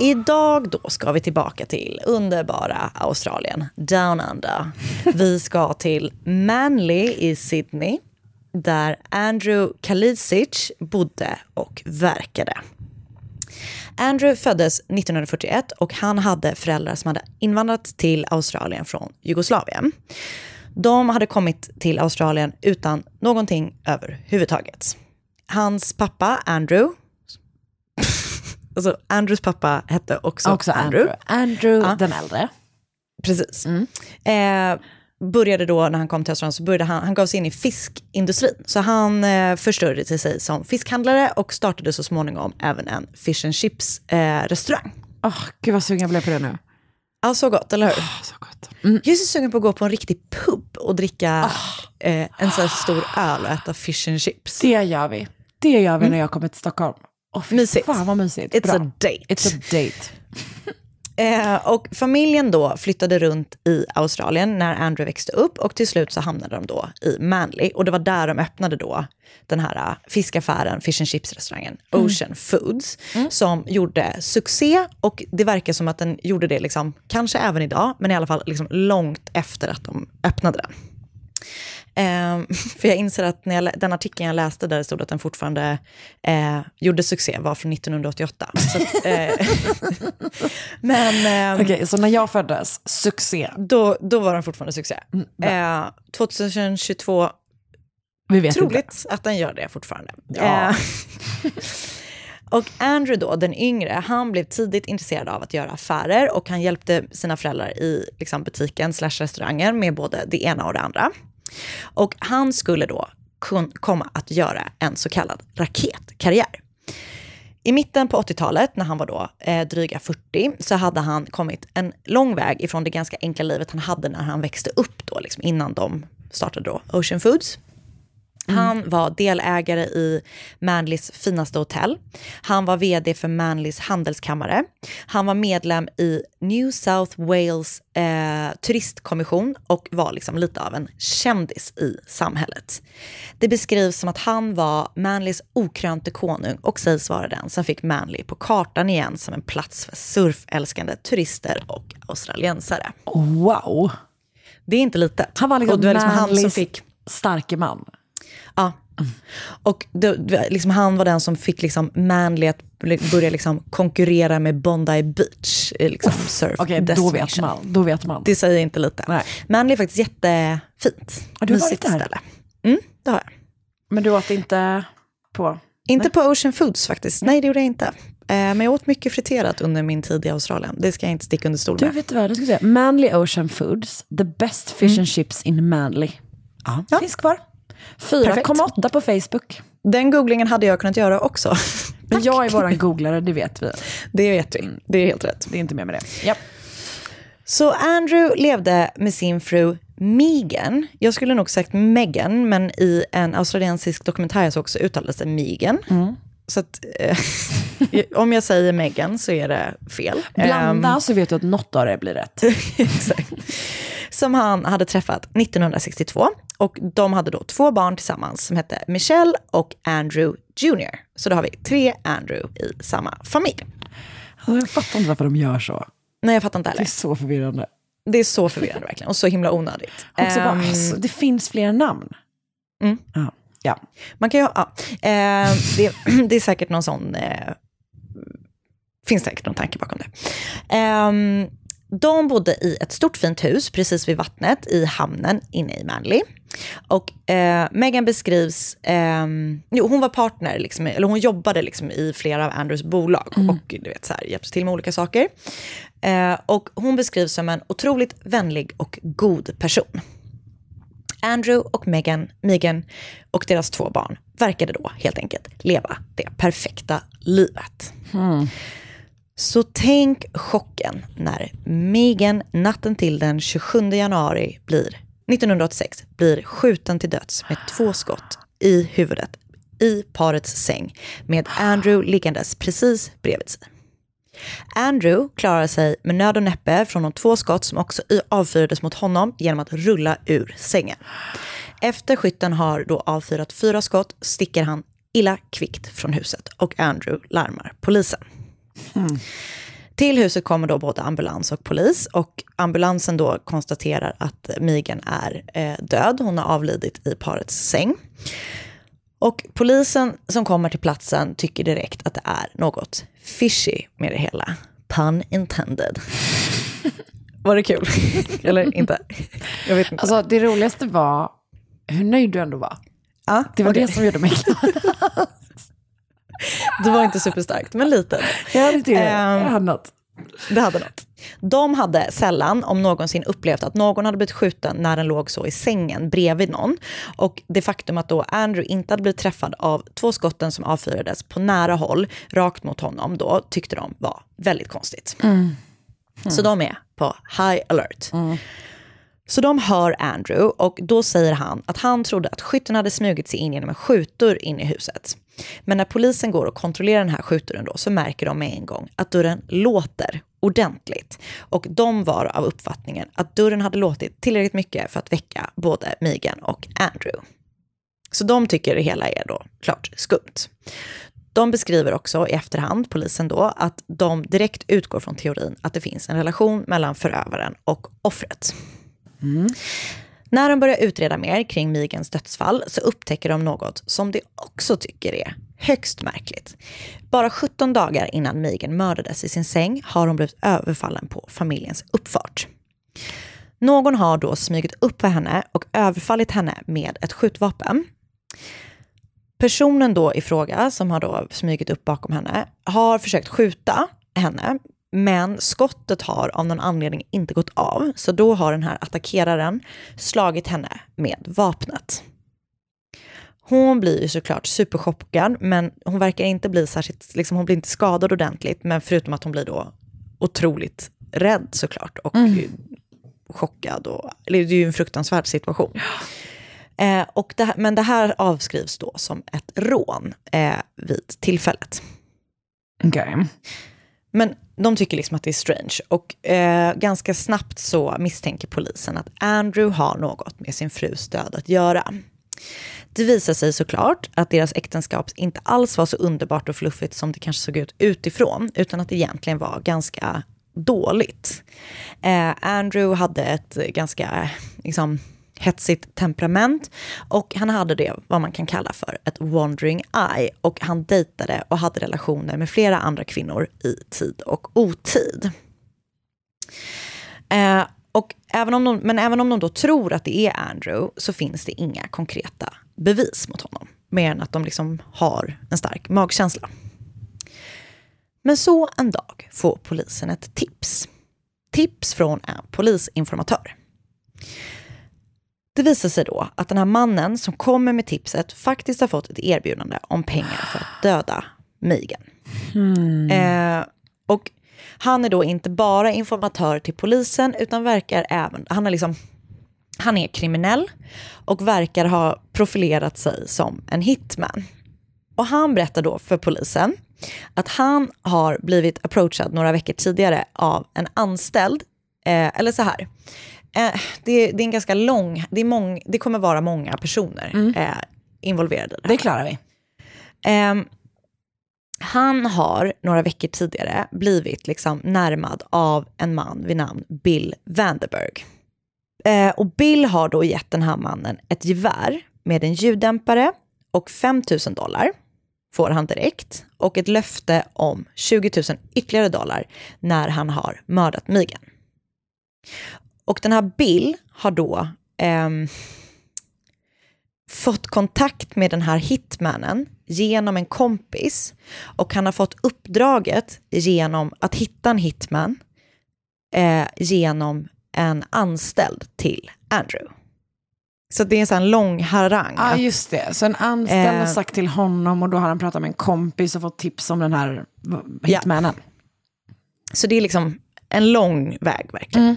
Idag då ska vi tillbaka till underbara Australien, Down Under. Vi ska till Manly i Sydney, där Andrew Kalisic bodde och verkade. Andrew föddes 1941 och han hade föräldrar som hade invandrat till Australien från Jugoslavien. De hade kommit till Australien utan någonting överhuvudtaget. Hans pappa Andrew, alltså Andrews pappa hette också, Också Andrew. Andrew den äldre. Precis. Eh, började då, när han kom till Australien, så började han, han gav sig in i fiskindustrin. Så han eh, förstörde till sig som fiskhandlare och startade så småningom även en fish and chips eh. Oh, gud vad sugen jag blev på det nu. Ja, så gott, eller hur? så gott. Jag är så sugen på att gå på en riktig pub och dricka eh, en sån här stor öl och äta fish and chips. Det gör vi. Det gör vi när jag kommer till Stockholm. Oh, Mysigt. Fan vad mysigt. It's Bra. a date. It's a date. Eh, och familjen då flyttade runt i Australien när Andrew växte upp och till slut så hamnade de då i Manly. Och det var där de öppnade då den här eh, fiskaffären, fish and chips-restaurangen Ocean Foods, som gjorde succé. Och det verkar som att den gjorde det, liksom, kanske även idag, men i alla fall liksom långt efter att de öppnade den. Ehm, för jag inser att när jag, den artikeln jag läste där det stod att den fortfarande eh, gjorde succé var från 1988. Så att, eh, men... ehm, Okej, så när jag föddes, succé. då, då var den fortfarande succé. eh, 2022, Vi vet troligt att den gör det fortfarande. Ja. Eh, och Andrew då, den yngre, han blev tidigt intresserad av att göra affärer och han hjälpte sina föräldrar i liksom, butiken slash restaurangen med både det ena och det andra. Och han skulle då kun, komma att göra en så kallad raketkarriär. I mitten på 80-talet, när han var då eh, dryga 40, så hade han kommit en lång väg ifrån det ganska enkla livet han hade när han växte upp då, liksom innan de startade då Ocean Foods. Han var delägare i Manlys finaste hotell. Han var vd för Manlys handelskammare. Han var medlem i New South Wales eh, turistkommission och var liksom lite av en kändis i samhället. Det beskrivs som att han var Manlys okrönte konung och sägs vara den som fick Manly på kartan igen som en plats för surfälskande turister och australiensare. Wow! Det är inte litet. Han var liksom, Och det var liksom han som fick starke man. Ja. Och det, liksom, han var den som fick liksom Manly att börja liksom konkurrera med Bondi Beach. i Liksom, surf Okej, då vet man. Då vet man. Det säger inte lite. Nej. Manly är faktiskt jättefint. Har du varit där? ställe. Mm, det har jag. Men du åt inte på... Inte på Ocean Foods faktiskt. Nej, det gjorde jag inte. Eh, Men jag åt mycket friterat under min tid i Australien. Det ska jag inte sticka under stol Du med. vet vad, jag ska säga. Manly Ocean Foods, the best fish and chips in Manly. Ja. Finns kvar. 4,8 på Facebook. Den googlingen hade jag kunnat göra också. Men jag är våran googlare, det vet vi. Det vet vi. Det är helt rätt. Det är inte mer med det. Japp. Så Andrew levde med sin fru Megan. Jag skulle nog sagt Megan, men i en australiensisk dokumentär så uttalades det Megan. Så att, eh, om jag säger Megan så är det fel. Blanda Ehm, så vet du att något av det blir rätt. Exakt. Som han hade träffat 1962. Och de hade då två barn tillsammans som hette Michelle och Andrew Jr. Så då har vi tre Andrew i samma familj. Alltså, jag fattar inte varför de gör så. Nej, jag fattar inte Det är heller. så förvirrande. Det är så förvirrande verkligen och så himla onödigt. Också bara, Ehm, alltså, det finns fler namn. Mm. Ja. ja. Man kan ju, ja. Eh, det, det är säkert någon sån, eh, finns säkert någon tanke bakom det. Ehm, de bodde i ett stort fint hus precis vid vattnet i hamnen inne i Manly. Och eh, Megan beskrivs, ehm, jo, hon var partner, liksom, eller hon jobbade liksom i flera av Andrews bolag och du vet, så här, hjälpte till med olika saker. Eh, och hon beskrivs som en otroligt vänlig och god person. Andrew och Megan, Megan och deras två barn verkade då helt enkelt leva det perfekta livet. Så tänk chocken när Megan natten till den 27 januari blir, 1986 blir skjuten till döds med två skott i huvudet i parets säng med Andrew liggandes precis bredvid sig. Andrew klarar sig med nöd och näppe från de två skott som också avfyrades mot honom genom att rulla ur sängen. Efter skytten har då avfyrat fyra skott sticker han illa kvickt från huset och Andrew larmar polisen. Till huset kommer då både ambulans och polis och ambulansen då konstaterar att Megan är eh, död. Hon har avlidit i parets säng. Och polisen som kommer till platsen tycker direkt att det är något fishy med det hela. Pun intended. Var det kul? Eller inte? Jag vet inte. Alltså, det roligaste var hur nöjd du ändå var. Ja, Det var okej. det som gjorde mig glad. Det var inte superstarkt, men lite. Jag hade det. Ehm, Jag hade något. Det hade något. De hade sällan, om någonsin, upplevt att någon hade blivit skjuten när den låg så i sängen bredvid någon. Och det faktum att då Andrew inte hade blivit träffad av två skotten som avfyrades på nära håll, rakt mot honom då, tyckte de var väldigt konstigt. Så de är på high alert. Så de hör Andrew och då säger han att han trodde att skytten hade smugit sig in genom en skjutdörr in i huset. Men när polisen går och kontrollerar den här skjutdörren då så märker de med en gång att dörren låter ordentligt. Och de var av uppfattningen att dörren hade låtit tillräckligt mycket för att väcka både Megan och Andrew. Så de tycker det hela är då klart skumt. De beskriver också i efterhand, polisen då, att de direkt utgår från teorin att det finns en relation mellan förövaren och offret. Mm. När de börjar utreda mer kring Migens dödsfall så upptäcker de något som de också tycker är högst märkligt. Bara 17 dagar innan Migen mördades i sin säng har hon blivit överfallen på familjens uppfart. Någon har då smugit upp på henne och överfallit henne med ett skjutvapen. Personen då i fråga, som har då smugit upp bakom henne, har försökt skjuta henne, men skottet har av någon anledning inte gått av, så då har den här attackeraren slagit henne med vapnet. Hon blir ju såklart superchockad, men hon verkar inte bli särskilt, liksom, hon blir inte skadad ordentligt, men förutom att hon blir då otroligt rädd såklart och chockad. Och, det är ju en fruktansvärd situation. Eh, och det, här- men det här avskrivs då som ett rån eh, vid tillfället. Okej. Men de tycker liksom att det är strange. Och eh, ganska snabbt så misstänker polisen att Andrew har något med sin frus död att göra. Det visar sig såklart att deras äktenskap inte alls var så underbart och fluffigt som det kanske såg ut utifrån, utan att det egentligen var ganska dåligt. Eh, Andrew hade ett ganska liksom, hetsigt temperament och han hade det vad man kan kalla för ett wandering eye och han dejtade och hade relationer med flera andra kvinnor i tid och otid. Eh, och även om de, men även om de då tror att det är Andrew så finns det inga konkreta bevis mot honom. Mer än att de liksom har en stark magkänsla. Men så en dag får polisen ett tips. Tips från en polisinformatör. Det visar sig då att den här mannen som kommer med tipset faktiskt har fått ett erbjudande om pengar för att döda Megan. Eh, och han är då inte bara informatör till polisen utan verkar även, han är liksom, han är kriminell och verkar ha profilerat sig som en hitman. Och han berättar då för polisen att han har blivit approachad några veckor tidigare av en anställd, eh, eller så här, eh, det, det är en ganska lång, det, är mång, det kommer vara många personer eh, involverade i det här. Det klarar vi. Ehm, han har några veckor tidigare blivit liksom närmad av en man vid namn Bill Vanderberg. Eh, och Bill har då gett den här mannen ett gevär med en ljuddämpare och 5 000 dollar får han direkt och ett löfte om 20 000 ytterligare dollar när han har mördat Megan. Och den här Bill har då ehm, fått kontakt med den här hitmannen genom en kompis och han har fått uppdraget genom att hitta en hitman eh, genom en anställd till Andrew. Så det är en sån lång harang. Ja, att- just det. Så en anställd har Eh. sagt till honom och då har han pratat med en kompis och fått tips om den här hitmannen. Så det är liksom en lång väg verkligen.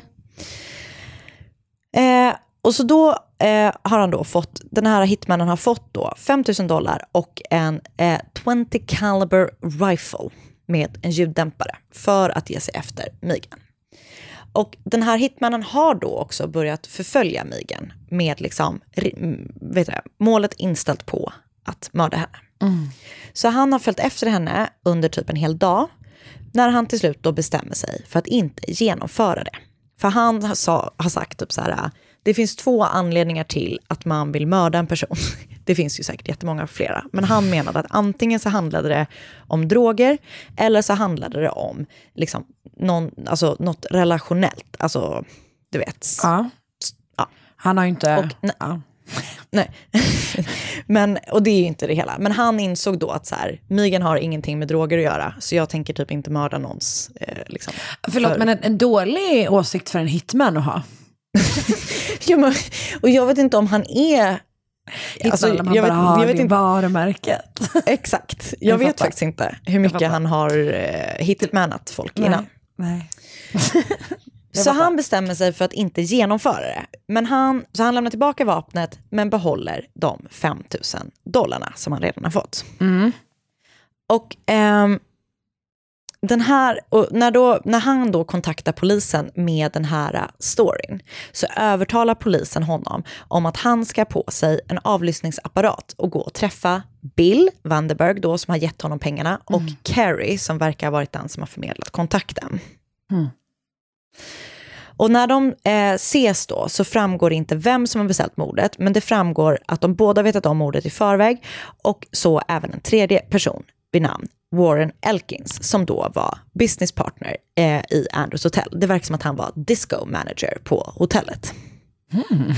Eh, och så då eh, har han då fått, den här hitmannen har fått då 5 000 dollar och en eh, 20 caliber rifle med en ljuddämpare för att ge sig efter Megan. Och den här hitmannen har då också börjat förfölja Megan med liksom, mm, vet du, målet inställt på att mörda henne. Så han har följt efter henne under typ en hel dag, när han till slut då bestämmer sig för att inte genomföra det. För han har, sa, har sagt typ så här, det finns två anledningar till att man vill mörda en person. Det finns ju säkert jättemånga flera. Men han menade att antingen så handlade det om droger, eller så handlade det om liksom, någon, alltså, något relationellt. Alltså, du vet. Ja. Han har ju inte... Och, nej, nej. Men, och det är ju inte det hela. Men han insåg då att så här, Megan har ingenting med droger att göra, så jag tänker typ inte mörda någons... Eh, liksom, Förlåt, för- men en, en dålig åsikt för en hitman att ha. ja, men, och jag vet inte om han är... Alltså, man jag bara vet, har jag vet inte, varumärket. exakt. Jag, Jag vet fattar. faktiskt inte hur mycket han har eh, hitmanat folk innan. Nej. Så han bestämmer sig för att inte genomföra det. Men han, så han lämnar tillbaka vapnet men behåller de 5 000 dollarna som han redan har fått. Och ehm, den här, och när, då, när han då kontaktar polisen med den här eh, storyn så övertalar polisen honom om att han ska på sig en avlyssningsapparat och gå och träffa Bill Vanderberg då som har gett honom pengarna och Carrie som verkar ha varit den som har förmedlat kontakten. Och när de eh, ses då så framgår det inte vem som har beställt mordet, men det framgår att de båda vetat om mordet i förväg och så även en tredje person vid namn Warren Elkins som då var business partner eh, i Andrews hotell. Det verkar som att han var disco manager på hotellet. Hmm.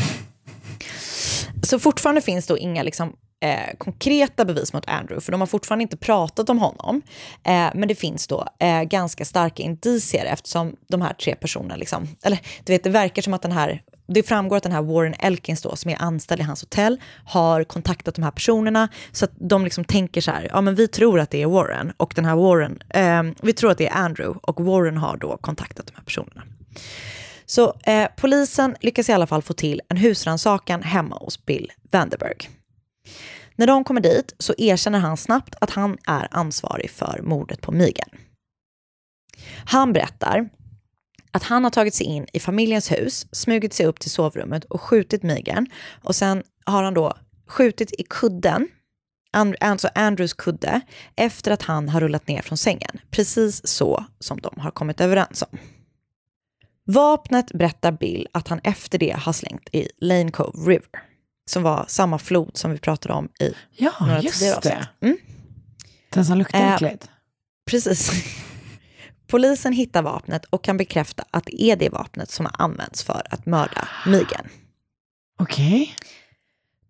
Så fortfarande finns då inga liksom, eh, konkreta bevis mot Andrew, för de har fortfarande inte pratat om honom. Eh, men det finns då eh, ganska starka indicier eftersom de här tre personerna, liksom, eller du vet, det verkar som att den här, det framgår att den här Warren Elkins då, som är anställd i hans hotell, har kontaktat de här personerna, så att de liksom tänker så här, ja men vi tror att det är Warren, och den här Warren, eh, vi tror att det är Andrew, och Warren har då kontaktat de här personerna. Så eh, polisen lyckas i alla fall få till en husrannsakan hemma hos Bill Vanderberg. När de kommer dit så erkänner han snabbt att han är ansvarig för mordet på Megan. Han berättar att han har tagit sig in i familjens hus, smugit sig upp till sovrummet och skjutit Megan. Och sen har han då skjutit i kudden, alltså Andrews kudde, efter att han har rullat ner från sängen. Precis så som de har kommit överens om. Vapnet berättar Bill att han efter det har slängt i Lane Cove River, som var samma flod som vi pratade om i Ja, några just tidigare det. Mm. Den som luktar Eh, äckligt. Precis. Polisen hittar vapnet och kan bekräfta att det är det vapnet som har använts för att mörda Megan. Okej.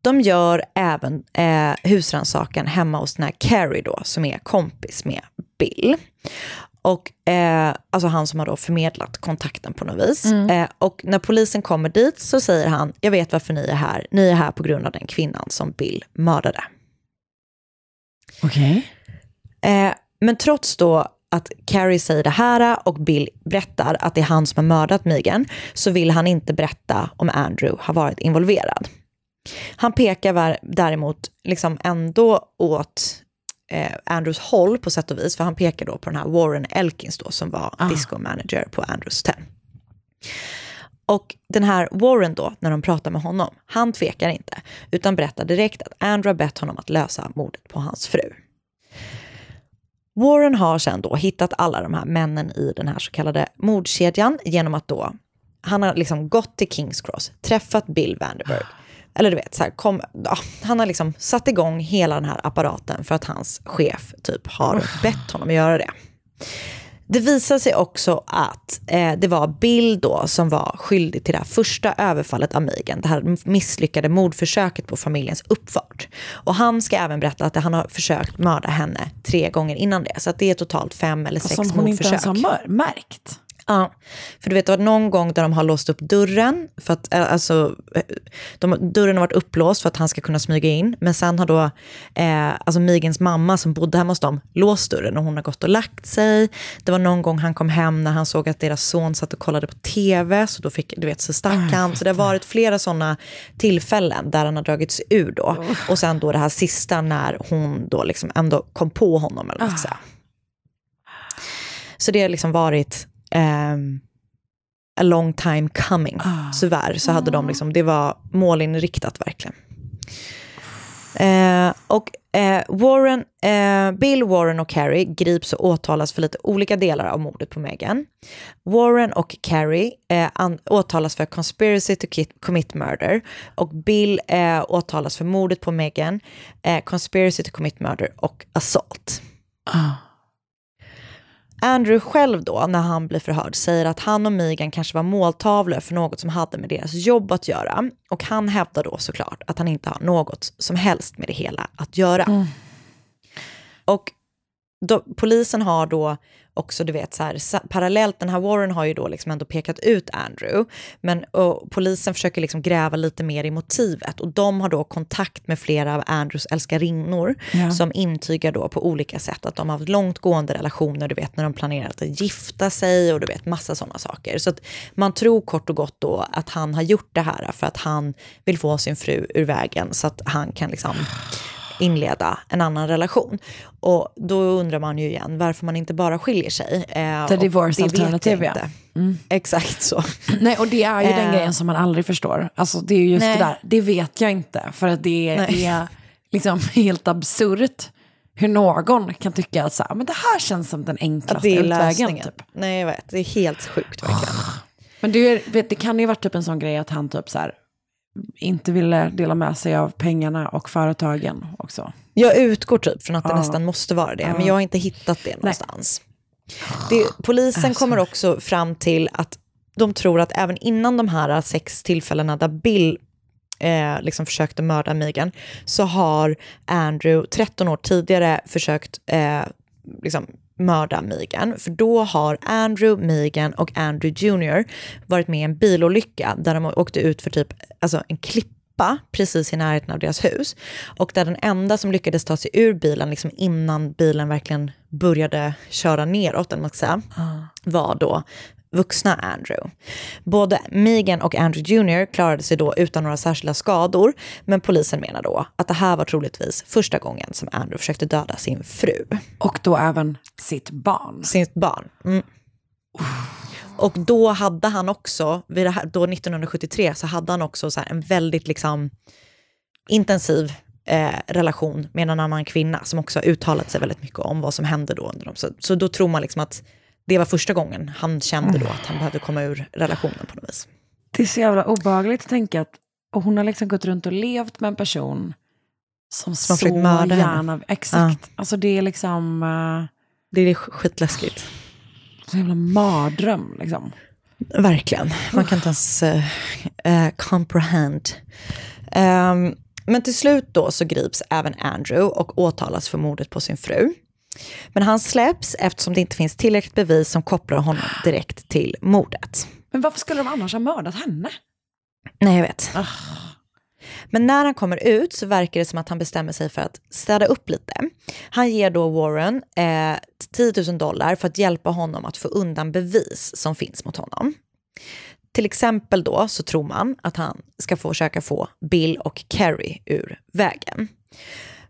De gör även eh, husrannsakan hemma hos den här Carrie då, som är kompis med Bill. Och eh, alltså han som har då förmedlat kontakten på något vis. Mm. Eh, och när polisen kommer dit så säger han, jag vet varför ni är här. Ni är här på grund av den kvinnan som Bill mördade. Okej. Eh, men trots då att Carrie säger det här och Bill berättar att det är han som har mördat Megan, så vill han inte berätta om Andrew har varit involverad. Han pekar däremot liksom ändå åt eh, Andrews håll på sätt och vis, för han pekar då på den här Warren Elkins då, som var Ah. disco manager på Andrews hotell. Och den här Warren då, när de pratar med honom, han tvekar inte, utan berättar direkt att Andrew har bett honom att lösa mordet på hans fru. Warren har sen då hittat alla de här männen i den här så kallade mordkedjan genom att då, han har liksom gått till Kings Cross, träffat Bill Vanderberg, eller du vet, så här, kom, ja, han har liksom satt igång hela den här apparaten för att hans chef typ har bett honom att göra det. Det visar sig också att eh, det var Bill då som var skyldig till det här första överfallet av Megan, det här misslyckade mordförsöket på familjens uppfart. Och han ska även berätta att han har försökt mörda henne tre gånger innan det, så att det är totalt fem eller sex Som hon inte mordförsök. ens har märkt. Ja, för du vet, det var någon gång där de har låst upp dörren, för att eh, alltså, eh, de, dörren har varit upplåst för att han ska kunna smyga in, men sen har då eh, alltså Migans mamma som bodde hemma hos dem låst dörren och hon har gått och lagt sig. Det var någon gång han kom hem när han såg att deras son satt och kollade på tv, så då fick, du vet, så stack han. Så det har varit flera sådana tillfällen där han har dragit sig ur då. Och sen då det här sista när hon då liksom ändå kom på honom, eller vad man ska säga. Så det har liksom varit ehm, a long time coming. Tyvärr så hade de liksom, det var målinriktat verkligen. Eh, och eh, Warren, eh, Bill, Warren och Carrie grips och åtalas för lite olika delar av mordet på Meghan. Warren och Carrie eh, an- åtalas för conspiracy to kit- commit murder och Bill eh, åtalas för mordet på Meghan, eh, conspiracy to commit murder och assault. Andrew själv då, när han blir förhörd, säger att han och Megan kanske var måltavlor för något som hade med deras jobb att göra. Och han hävdar då såklart att han inte har något som helst med det hela att göra. Och då, polisen har då också, du vet, så här, parallellt, den här Warren har ju då liksom ändå pekat ut Andrew, men polisen försöker liksom gräva lite mer i motivet och de har då kontakt med flera av Andrews älskarinnor Ja. som intygar då på olika sätt att de har haft långtgående relationer, du vet när de planerat att gifta sig och du vet massa sådana saker. Så att man tror kort och gott då att han har gjort det här för att han vill få sin fru ur vägen så att han kan liksom inleda en annan relation. Och då undrar man ju igen varför man inte bara skiljer sig. Eh, The och divorce det vet jag alternative, ja. Mm. Exakt så. Nej, och det är ju den Eh. grejen som man aldrig förstår. Alltså det är ju just Nej. det där, det vet jag inte. För att det Nej. är liksom helt absurt hur någon kan tycka att så här, men det här känns som den enklaste utvägen. Typ. Nej, jag vet. Det är helt sjukt verkligen. Men det, är, vet, det kan ju varit typ en sån grej att han typ så här, inte ville dela med sig av pengarna och företagen också. Jag utgår typ från att det Ja. nästan måste vara det, Ja. men jag har inte hittat det någonstans. Det, polisen Alltså. kommer också fram till att de tror att även innan de här sex tillfällena där Bill eh, liksom försökte mörda Megan, så har Andrew 13 år tidigare försökt eh, liksom mörda Megan. För då har Andrew, Megan och Andrew Jr. varit med i en bilolycka där de åkte ut för typ alltså en klippa precis i närheten av deras hus. Och där den enda som lyckades ta sig ur bilen liksom innan bilen verkligen började köra neråt, man ska säga, var då vuxna Andrew. Både Megan och Andrew Jr klarade sig då utan några särskilda skador, men polisen menar då att det här var troligtvis första gången som Andrew försökte döda sin fru. Och då även sitt barn. Sitt barn. Mm. Och då hade han också, här, då 1973, så hade han också så en väldigt liksom intensiv eh, relation med en annan kvinna som också har uttalat sig väldigt mycket om vad som hände då under dem. Så, så då tror man liksom att det var första gången han kände då att han behövde komma ur relationen på något vis. Det är så jävla obehagligt att tänka att och hon har liksom gått runt och levt med en person som, Som så mörda gärna... henne. Exakt. Alltså det är liksom... eh, Det är skitläskigt. Så jävla mardröm liksom. Verkligen. Man kan inte ens eh, eh, comprehend. Ehm, men till slut då så grips även Andrew och åtalas för mordet på sin fru. Men han släpps eftersom det inte finns tillräckligt bevis som kopplar honom direkt till mordet. Men varför skulle de annars ha mördat henne? Nej, jag vet. Men när han kommer ut så verkar det som att han bestämmer sig för att städa upp lite. Han ger då Warren eh, 10 000 dollar för att hjälpa honom att få undan bevis som finns mot honom. Till exempel då så tror man att han ska försöka få Bill och Carrie ur vägen.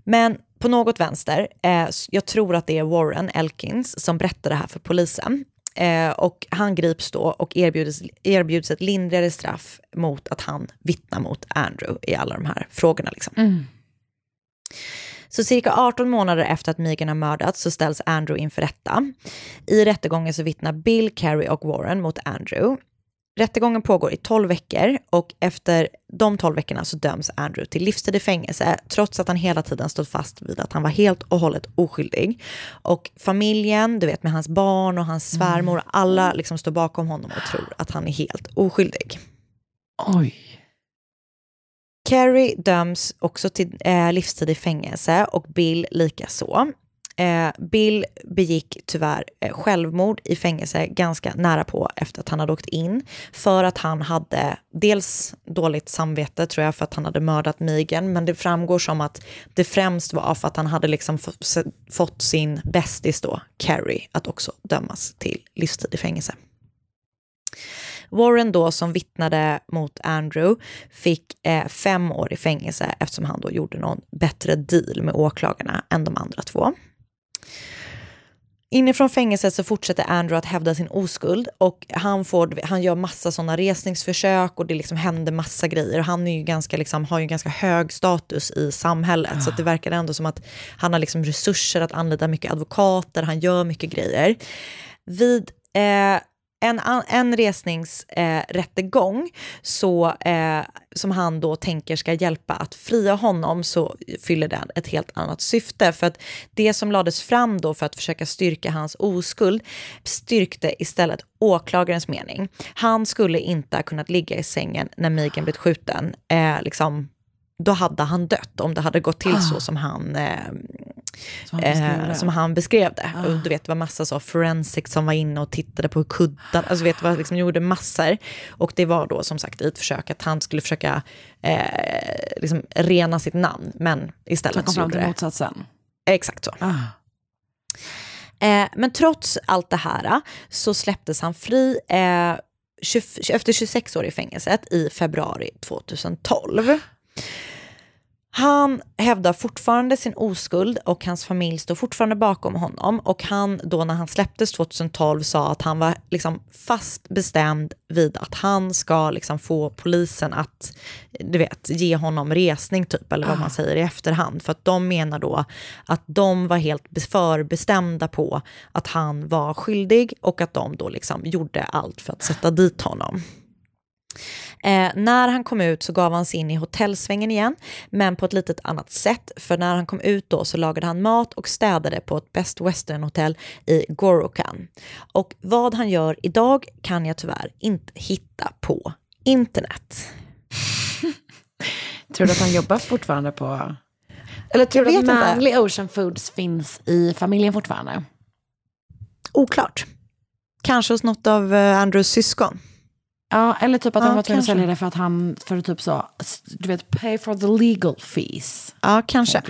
Men på något vänster, eh, jag tror att det är Warren Elkins som berättar det här för polisen. Eh, och han grips då och erbjuds, erbjuds ett lindrigare straff mot att han vittnar mot Andrew i alla de här frågorna. Liksom. Så cirka 18 månader efter att Megan har mördats så ställs Andrew inför rätta. I rättegången så vittnar Bill, Carrie och Warren mot Andrew. Rättegången pågår i 12 veckor och efter de 12 veckorna så döms Andrew till livstid i fängelse trots att han hela tiden stått fast vid att han var helt och hållet oskyldig. Och familjen, du vet med hans barn och hans svärmor, alla liksom står bakom honom och tror att han är helt oskyldig. Oj. Carrie döms också till eh, livstid i fängelse och Bill likaså. Eh, Bill begick tyvärr eh, självmord i fängelse ganska nära på efter att han hade åkt in. För att han hade dels dåligt samvete tror jag för att han hade mördat Megan. Men det framgår som att det främst var för att han hade liksom fått sin bästis då, Carrie, att också dömas till livstid i fängelse. Warren då som vittnade mot Andrew fick eh, fem år i fängelse eftersom han då gjorde någon bättre deal med åklagarna än de andra två. Inifrån fängelset så fortsätter Andrew att hävda sin oskuld och han, får, han gör massa sådana resningsförsök och det liksom händer massa grejer. Och han är ju ganska, liksom, har ju ganska hög status i samhället så att det verkar ändå som att han har liksom resurser att anlita mycket advokater, han gör mycket grejer. Vid eh, en, en resningsrättegång eh, så, eh, som han då tänker ska hjälpa att fria honom så fyller den ett helt annat syfte. För att det som lades fram då för att försöka styrka hans oskuld styrkte istället åklagarens mening. Han skulle inte ha kunnat ligga i sängen när Megan blivit skjuten. Eh, liksom, då hade han dött om det hade gått till så som han eh, Som han beskrev eh, det. som han beskrev det. Och du vet, det var massa så forensic som var inne och tittade på kuddar, alltså vet, vad, liksom gjorde massor. Och det var då som sagt i ett försök att han skulle försöka eh, liksom rena sitt namn, men istället Han kom så fram till det. motsatsen. Exakt så. Eh, men trots allt det här så släpptes han fri eh, 20, efter 26 år i fängelset i februari 2012. Han hävdar fortfarande sin oskuld och hans familj står fortfarande bakom honom. Och han då när han släpptes 2012 sa att han var liksom fast bestämd vid att han ska liksom få polisen att du vet, ge honom resning typ, eller vad man säger i efterhand. För att de menar då att de var helt be- förbestämda på att han var skyldig och att de då liksom gjorde allt för att sätta dit honom. Eh, när han kom ut så gav han sig in i hotellsvängen igen, men på ett litet annat sätt. För när han kom ut då så lagade han mat och städade på ett Best Western hotell i Gorokan. Och vad han gör idag kan jag tyvärr inte hitta på internet. Tror du att han jobbar fortfarande på... Eller tror du att. Manly Ocean Foods finns i familjen fortfarande? Oklart. Kanske hos något av eh, Andrews syskon. Ja, eller typ att Ja, han var tvungen att sälja det för att han, för att typ så, du vet, pay for the legal fees. Ja, kanske.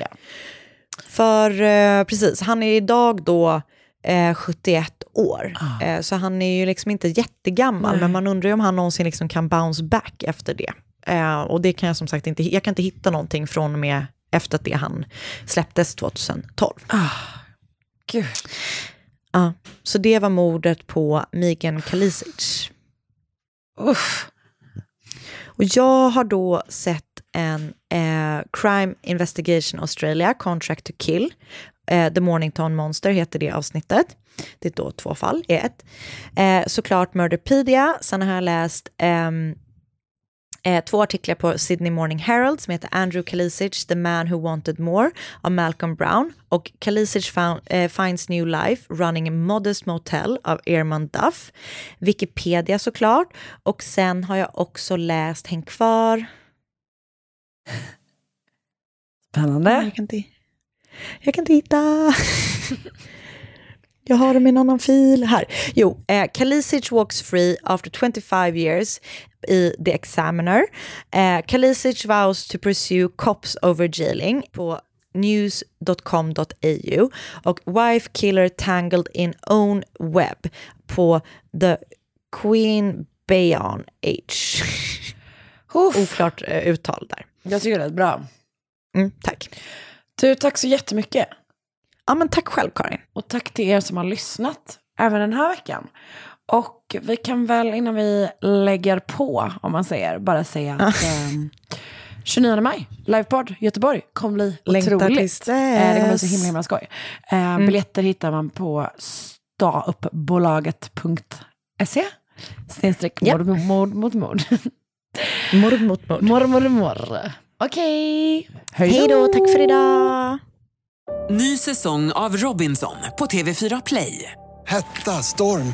För eh, precis, han är idag då eh, 71 år. Eh, så han är ju liksom inte jättegammal, Nej. men man undrar ju om han någonsin liksom kan bounce back efter det. Eh, och det kan jag som sagt inte, jag kan inte hitta någonting från och med efter att det han släpptes 2012. Gud. Ja, så det var mordet på Megan Kalisic. Uff. Och jag har då sett en eh, Crime Investigation Australia, Contract to Kill. Eh, The Mornington Monster heter det avsnittet. Det är då två fall i ett. Eh, såklart Murderpedia, sen har jag läst ehm, eh, två artiklar på Sydney Morning Herald som heter Andrew Kalisic, The Man Who Wanted More av Malcolm Brown och Kalisic found, eh, Finds New Life Running a Modest Motel av Ehrman Duff. Wikipedia såklart och sen har jag också läst Häng kvar. Spännande. Jag kan inte, jag kan inte hitta. Jag har dem i en annan fil. Här. Jo, eh, Kalisic walks free after 25 years i The Examiner. Eh, Kalisic vows to pursue cops over jailing på news.com.au och Wife Killer Tangled in Own Web på The Queen Bayon H. Oklart eh, uttal där. Jag tycker det är bra. Mm, tack. Du, tack så jättemycket. Ja, men tack själv Karin. Och tack till er som har lyssnat även den här veckan. Och vi kan väl innan vi lägger på, om man säger, bara säga att ehm, 29 maj, livepodd Göteborg, kommer bli Längtar otroligt. Eh, det kommer bli så himla, himla skoj. Eh, Mm. Biljetter hittar man på stauppbolaget.se snedstreck mord mord mot mord. Mord mot mord. Mord mord mord. Okej, Hej då, tack för idag. Ny säsong av Robinson på TV4 Play. Hetta, storm,